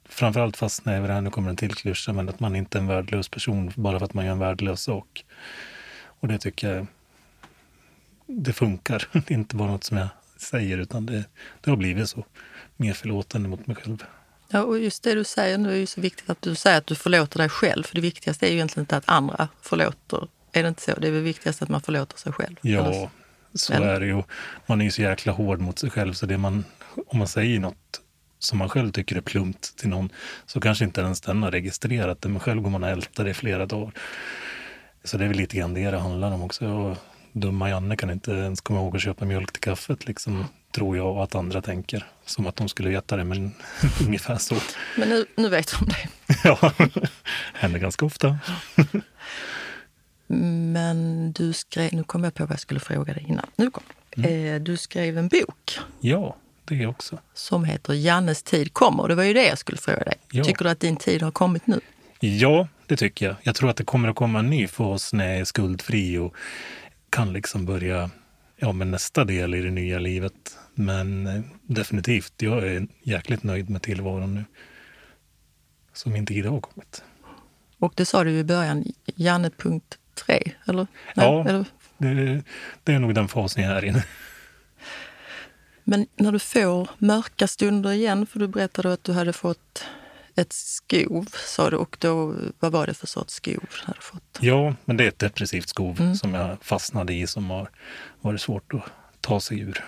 framförallt fastnar jag vid det här, nu kommer en till klyscha, men att man inte är en värdelös person bara för att man gör en värdelös sak. Och det tycker jag, det funkar. *laughs* Det är inte bara något som jag säger, utan det, det har blivit så. Mer förlåtande mot mig själv. Ja, och just det du säger nu är ju så viktigt att du säger att du förlåter dig själv. För det viktigaste är ju egentligen inte att andra förlåter. Är det inte så? Det är väl viktigast att man förlåter sig själv. Ja, Eller? så är det ju. Man är ju så jäkla hård mot sig själv, så det man, om man säger något som man själv tycker är plumpt till någon, så kanske inte ens den har registrerat det, men själv går man och ältar det i flera dagar. Så det är väl lite grann det det handlar om också. Och dumma Janne kan inte ens komma ihåg att köpa mjölk till kaffet, liksom, tror jag att andra tänker. Som att de skulle veta det, men *laughs* ungefär så. Men nu, nu vet om det. *laughs* Ja, *laughs* händer ganska ofta. Men du skrev, nu kom jag på vad jag skulle fråga dig innan. Nu kom Mm. eh, Du skrev en bok Ja, det också. som heter Jannes tid kommer. Det var ju det jag skulle fråga dig. Ja. Tycker du att din tid har kommit nu? Ja, det tycker jag. Jag tror att det kommer att komma en ny fas när jag är skuldfri och kan liksom börja ja, med nästa del i det nya livet. Men eh, definitivt, jag är jäkligt nöjd med tillvaron nu. Så min tid har kommit. Och det sa du i början, Janne.3, eller? Ja. eller? Det, det är nog den fasen jag är i nu. Men när du får mörka stunder igen, för du berättade att du hade fått ett skov, sa du, och då, vad var det för sorts skov du hade fått? Ja, men det är ett depressivt skov Mm. som jag fastnade i som har varit svårt att ta sig ur.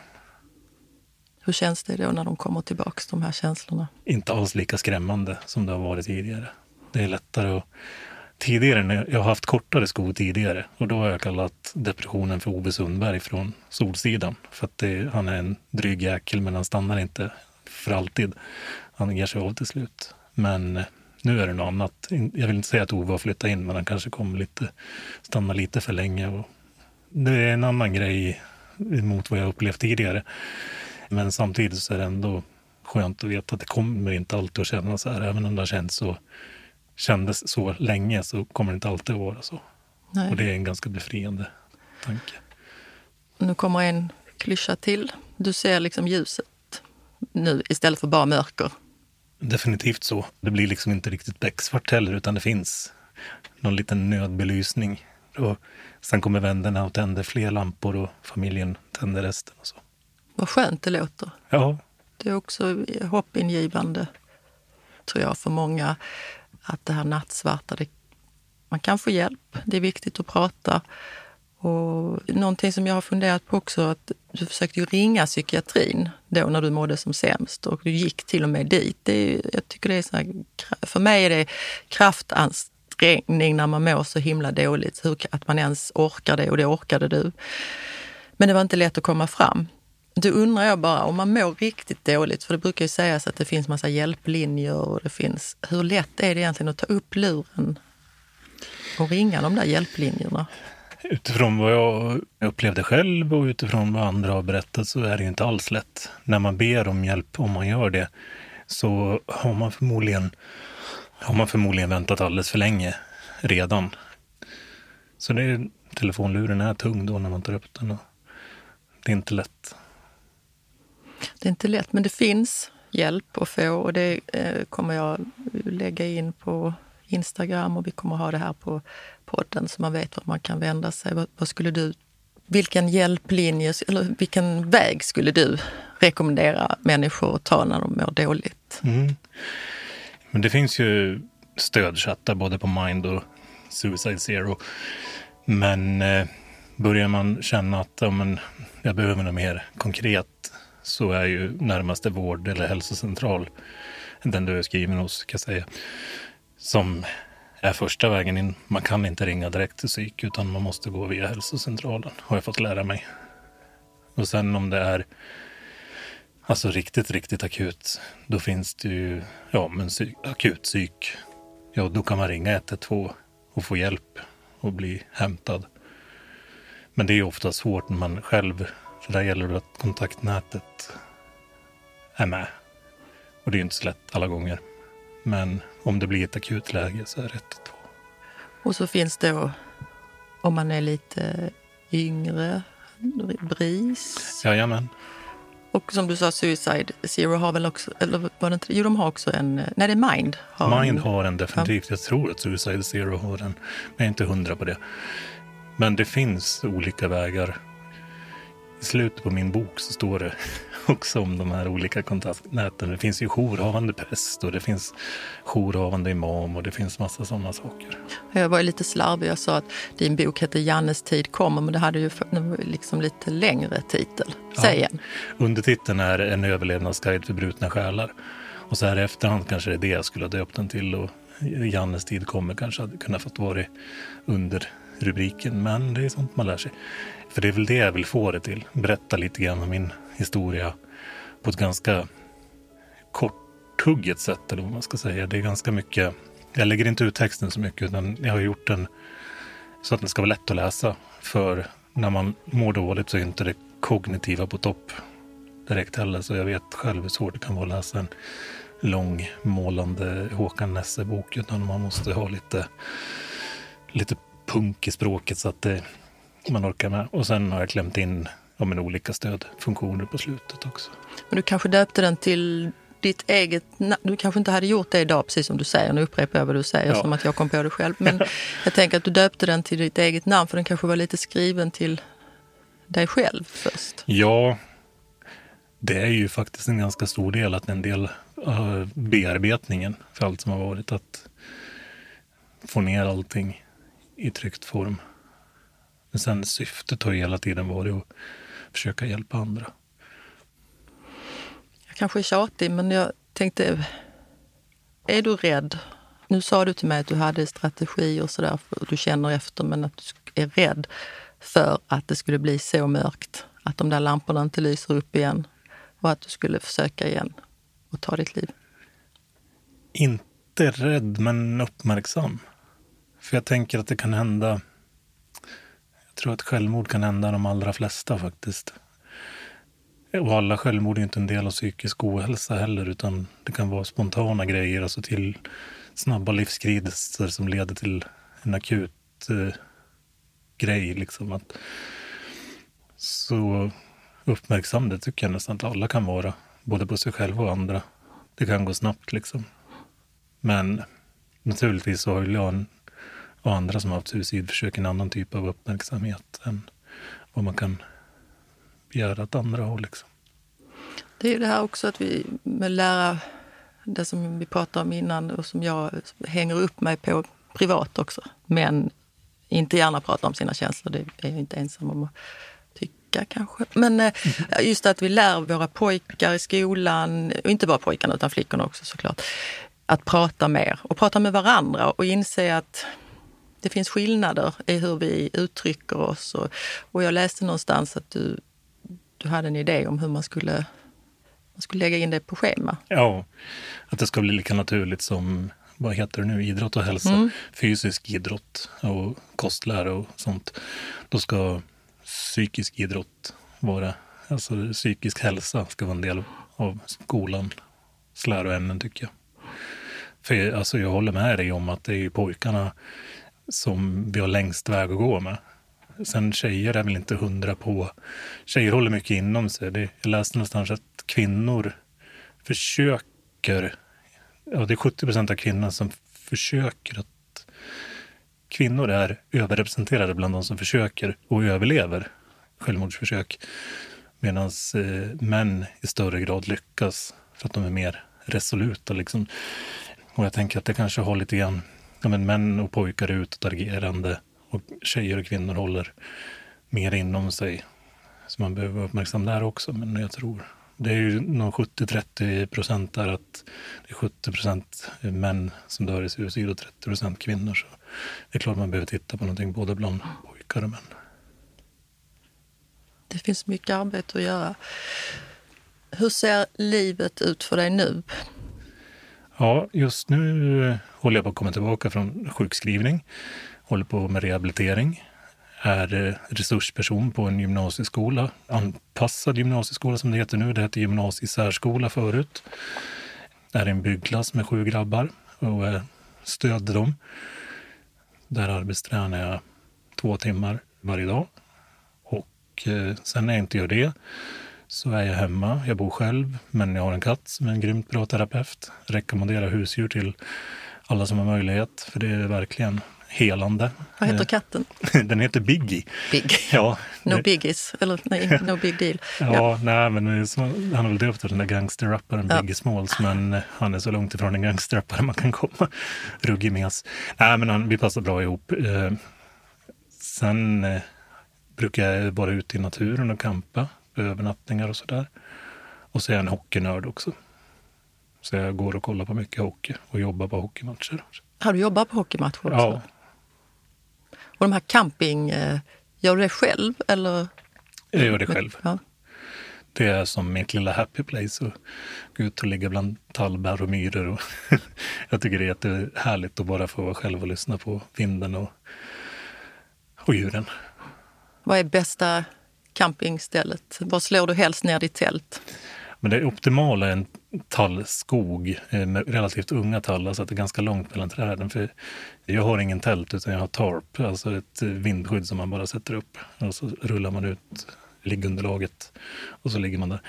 Hur känns det då när de kommer tillbaks, de här känslorna? inte alls lika skrämmande som det har varit tidigare. Det är lättare att... Tidigare, när jag har haft kortare skor tidigare och då har jag kallat depressionen för Ove Sundberg från Solsidan. För att det, han är en dryg jäkel men han stannar inte för alltid. Han ger sig av till slut. Men eh, nu är det något annat. Jag vill inte säga att Ove har flyttat in men han kanske kommer lite, stanna lite för länge. Och det är en annan grej mot vad jag upplevt tidigare. Men samtidigt så är det ändå skönt att veta att det kommer inte alltid att kännas så här. Även om det har känts så, kändes så länge så kommer det inte alltid att vara så. Nej. Och det är en ganska befriande tanke. Nu kommer en klyscha till. Du ser liksom ljuset nu istället för bara mörker. Definitivt så. Det blir liksom inte riktigt becksvart heller utan det finns någon liten nödbelysning. Och sen kommer vännerna och tänder fler lampor och familjen tänder resten. Och så. Vad skönt det låter. Ja, Det är också hoppingivande, tror jag, för många att det här nattsvarta, det, man kan få hjälp. Det är viktigt att prata. Och någonting som jag har funderat på också, att du försökte ju ringa psykiatrin då när du mådde som sämst och du gick till och med dit. Det är, jag tycker det är så här, för mig är det kraftansträngning när man mår så himla dåligt, hur, att man ens orkar det och det orkade du. Men det var inte lätt att komma fram. Då undrar jag bara, om man mår riktigt dåligt, för det brukar ju sägas att det finns massa hjälplinjer och det finns, hur lätt är det egentligen att ta upp luren och ringa de där hjälplinjerna? Utifrån vad jag upplevde själv och utifrån vad andra har berättat så är det ju inte alls lätt. När man ber om hjälp, om man gör det, så har man förmodligen, har man förmodligen väntat alldeles för länge redan. Så det är, telefonluren är tung då när man tar upp den. Och det är inte lätt. Det är inte lätt, men det finns hjälp att få och det eh, kommer jag lägga in på Instagram och vi kommer ha det här på podden så man vet vart man kan vända sig. Vad, vad skulle du, vilken hjälplinje eller vilken väg skulle du rekommendera människor att ta när de mår dåligt? Mm. Men det finns ju stödchattar både på Mind och Suicide Zero. Men eh, börjar man känna att ja, men, jag behöver något mer konkret så är ju närmaste vård eller hälsocentral den du är skriven hos, kan jag säga, som är första vägen in. Man kan inte ringa direkt till psyk utan man måste gå via hälsocentralen, har jag fått lära mig. Och sen om det är Alltså riktigt, riktigt akut, då finns det ju ja, men akut psyk. Ja, då kan man ringa 112 och få hjälp och bli hämtad. Men det är ofta svårt när man själv, för där gäller det att kontaktnätet är med. Och det är inte så lätt alla gånger. Men om det blir ett akut läge så är det 112. Och så finns då, om man är lite yngre, BRIS. Jajamän. Och som du sa, Suicide Zero har väl också, eller var det inte, jo de har också en, nej det är Mind. Har Mind en, har en definitivt, ja. jag tror att Suicide Zero har en, men jag är inte hundra på det. Men det finns olika vägar. I slutet på min bok så står det *laughs* också om de här olika kontaktnäten. Det finns ju jourhavande präst och det finns jourhavande imam och det finns massa sådana saker. Jag var lite slarvig. Jag sa att din bok heter Jannes tid kommer, men det hade ju liksom lite längre titel. Säg igen. Undertiteln är En överlevnadsguide för brutna själar. Och så här i efterhand kanske det är det jag skulle ha döpt den till och Jannes tid kommer kanske hade kunnat fått vara under rubriken. Men det är sånt man lär sig. För det är väl det jag vill få det till. Berätta lite grann om min historia på ett ganska korthugget sätt, eller vad man ska säga. Det är ganska mycket, jag lägger inte ut texten så mycket, utan jag har gjort den så att den ska vara lätt att läsa. För när man mår dåligt så är inte det kognitiva på topp direkt heller. Så jag vet själv hur svårt det kan vara att läsa en lång målande Håkan Nesse-bok. Utan man måste ha lite, lite punk i språket så att det, man orkar med. Och sen har jag klämt in ja, men olika stödfunktioner på slutet också. Men du kanske döpte den till ditt eget Du kanske inte hade gjort det idag, precis som du säger. Nu upprepar jag vad du säger ja. som att jag kom på det själv. Men *laughs* jag tänker att du döpte den till ditt eget namn för den kanske var lite skriven till dig själv först. Ja, det är ju faktiskt en ganska stor del att en del av bearbetningen för allt som har varit att få ner allting i tryckt form. Men sen syftet har ju hela tiden varit att försöka hjälpa andra. Jag kanske är tjatig, men jag tänkte, är du rädd? Nu sa du till mig att du hade strategi och sådär, du känner efter, men att du är rädd för att det skulle bli så mörkt, att de där lamporna inte lyser upp igen och att du skulle försöka igen och ta ditt liv? Inte rädd, men uppmärksam. För jag tänker att det kan hända jag tror att självmord kan hända de allra flesta faktiskt. Och alla självmord är inte en del av psykisk ohälsa heller, utan det kan vara spontana grejer, alltså till snabba livskriser som leder till en akut eh, grej. Liksom. Att, så uppmärksam, det tycker jag nästan att alla kan vara, både på sig själva och andra. Det kan gå snabbt liksom. Men naturligtvis så har jag en och andra som har haft suicidförsök en annan typ av uppmärksamhet än vad man kan begära att andra har. Liksom. Det är ju det här också att vi med lära, det som vi pratade om innan och som jag hänger upp mig på privat också, men inte gärna pratar om sina känslor. Det är jag inte ensam om att tycka kanske. Men mm. just att vi lär våra pojkar i skolan, och inte bara pojkarna utan flickorna också såklart, att prata mer och prata med varandra och inse att det finns skillnader i hur vi uttrycker oss. Och, och jag läste någonstans att du, du hade en idé om hur man skulle, man skulle lägga in det på schema. Ja, att det ska bli lika naturligt som vad heter det nu, idrott och hälsa, mm. fysisk idrott och kostlära och sånt. Då ska psykisk idrott vara, alltså psykisk hälsa ska vara en del av skolans läroämnen tycker jag. För alltså, jag håller med dig om att det är pojkarna som vi har längst väg att gå med. Sen tjejer är väl inte hundra på... Tjejer håller mycket inom sig. Det, jag läste någonstans att kvinnor försöker... Ja, det är 70 procent av kvinnorna som försöker att... Kvinnor är överrepresenterade bland de som försöker och överlever självmordsförsök. Medan eh, män i större grad lyckas för att de är mer resoluta. Liksom. Och jag tänker att det kanske har lite grann ja, men män och pojkar är utåtagerande och tjejer och kvinnor håller mer inom sig. Så man behöver vara uppmärksam där också. Men jag tror det är ju någon 70-30 procent där att det är 70 procent män som dör i suicid och 30 procent kvinnor. Så det är klart man behöver titta på någonting både bland pojkar och män. Det finns mycket arbete att göra. Hur ser livet ut för dig nu? Ja, just nu håller jag på att komma tillbaka från sjukskrivning. Håller på med rehabilitering. Är eh, resursperson på en gymnasieskola, anpassad gymnasieskola som det heter nu. Det hette gymnasiesärskola förut. Är i en byggklass med sju grabbar och eh, stöder stödde dem. Där arbetstränar jag två timmar varje dag. Och eh, sen när jag inte gör det så är jag hemma. Jag bor själv, men jag har en katt som är en grymt bra terapeut. Rekommenderar husdjur till alla som har möjlighet, för det är verkligen helande. Vad heter katten? *laughs* Den heter Biggie. Big. *laughs* Ja, no biggies, eller nej, *laughs* no big deal. ja, ja. Nej, men han har väl döpt den där gangsterrapparen ja. Biggie Smalls, men han är så långt ifrån en gangsterrappare man kan komma. Ruggig mes. Nej, men han, vi passar bra ihop. Eh, sen eh, brukar jag vara ute i naturen och campa, övernattningar och sådär. Och så är jag en hockeynörd också. Så jag går och kollar på mycket hockey och jobbar på hockeymatcher. Har du jobbat på hockeymatcher också? Ja. Och de här camping, eh, gör du det själv eller? Jag gör det själv. Ja. Det är som mitt lilla happy place att gå ut och ligga bland tallbär och myror. Och *laughs* jag tycker det är jättehärligt att bara få vara själv och lyssna på vinden och, och djuren. Vad är bästa campingstället? Var slår du helst ner ditt tält? Men det optimala är en tallskog eh, med relativt unga tallar så att det är ganska långt mellan träden. För jag har ingen tält utan jag har tarp, alltså ett vindskydd som man bara sätter upp. Och så rullar man ut liggunderlaget och så ligger man där.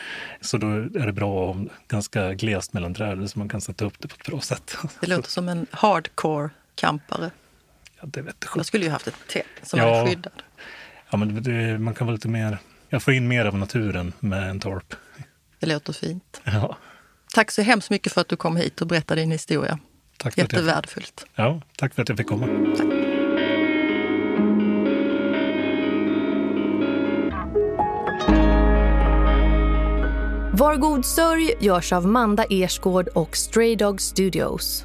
Så då är det bra om ganska glest mellan träden så man kan sätta upp det på ett bra sätt. *laughs* Det låter som en hardcore campare. Ja, det vet jag skulle ju haft ett tält som ja. är skyddad. Ja, men det, man kan vara lite mer... Jag får in mer av naturen med en torp. Det låter fint. Ja. Tack så hemskt mycket för att du kom hit och berättade din historia. Tack för Jättevärdefullt. Jag, ja, tack för att jag fick komma. Tack. Var god sörj görs av Manda Ersgård och Stray Dog Studios.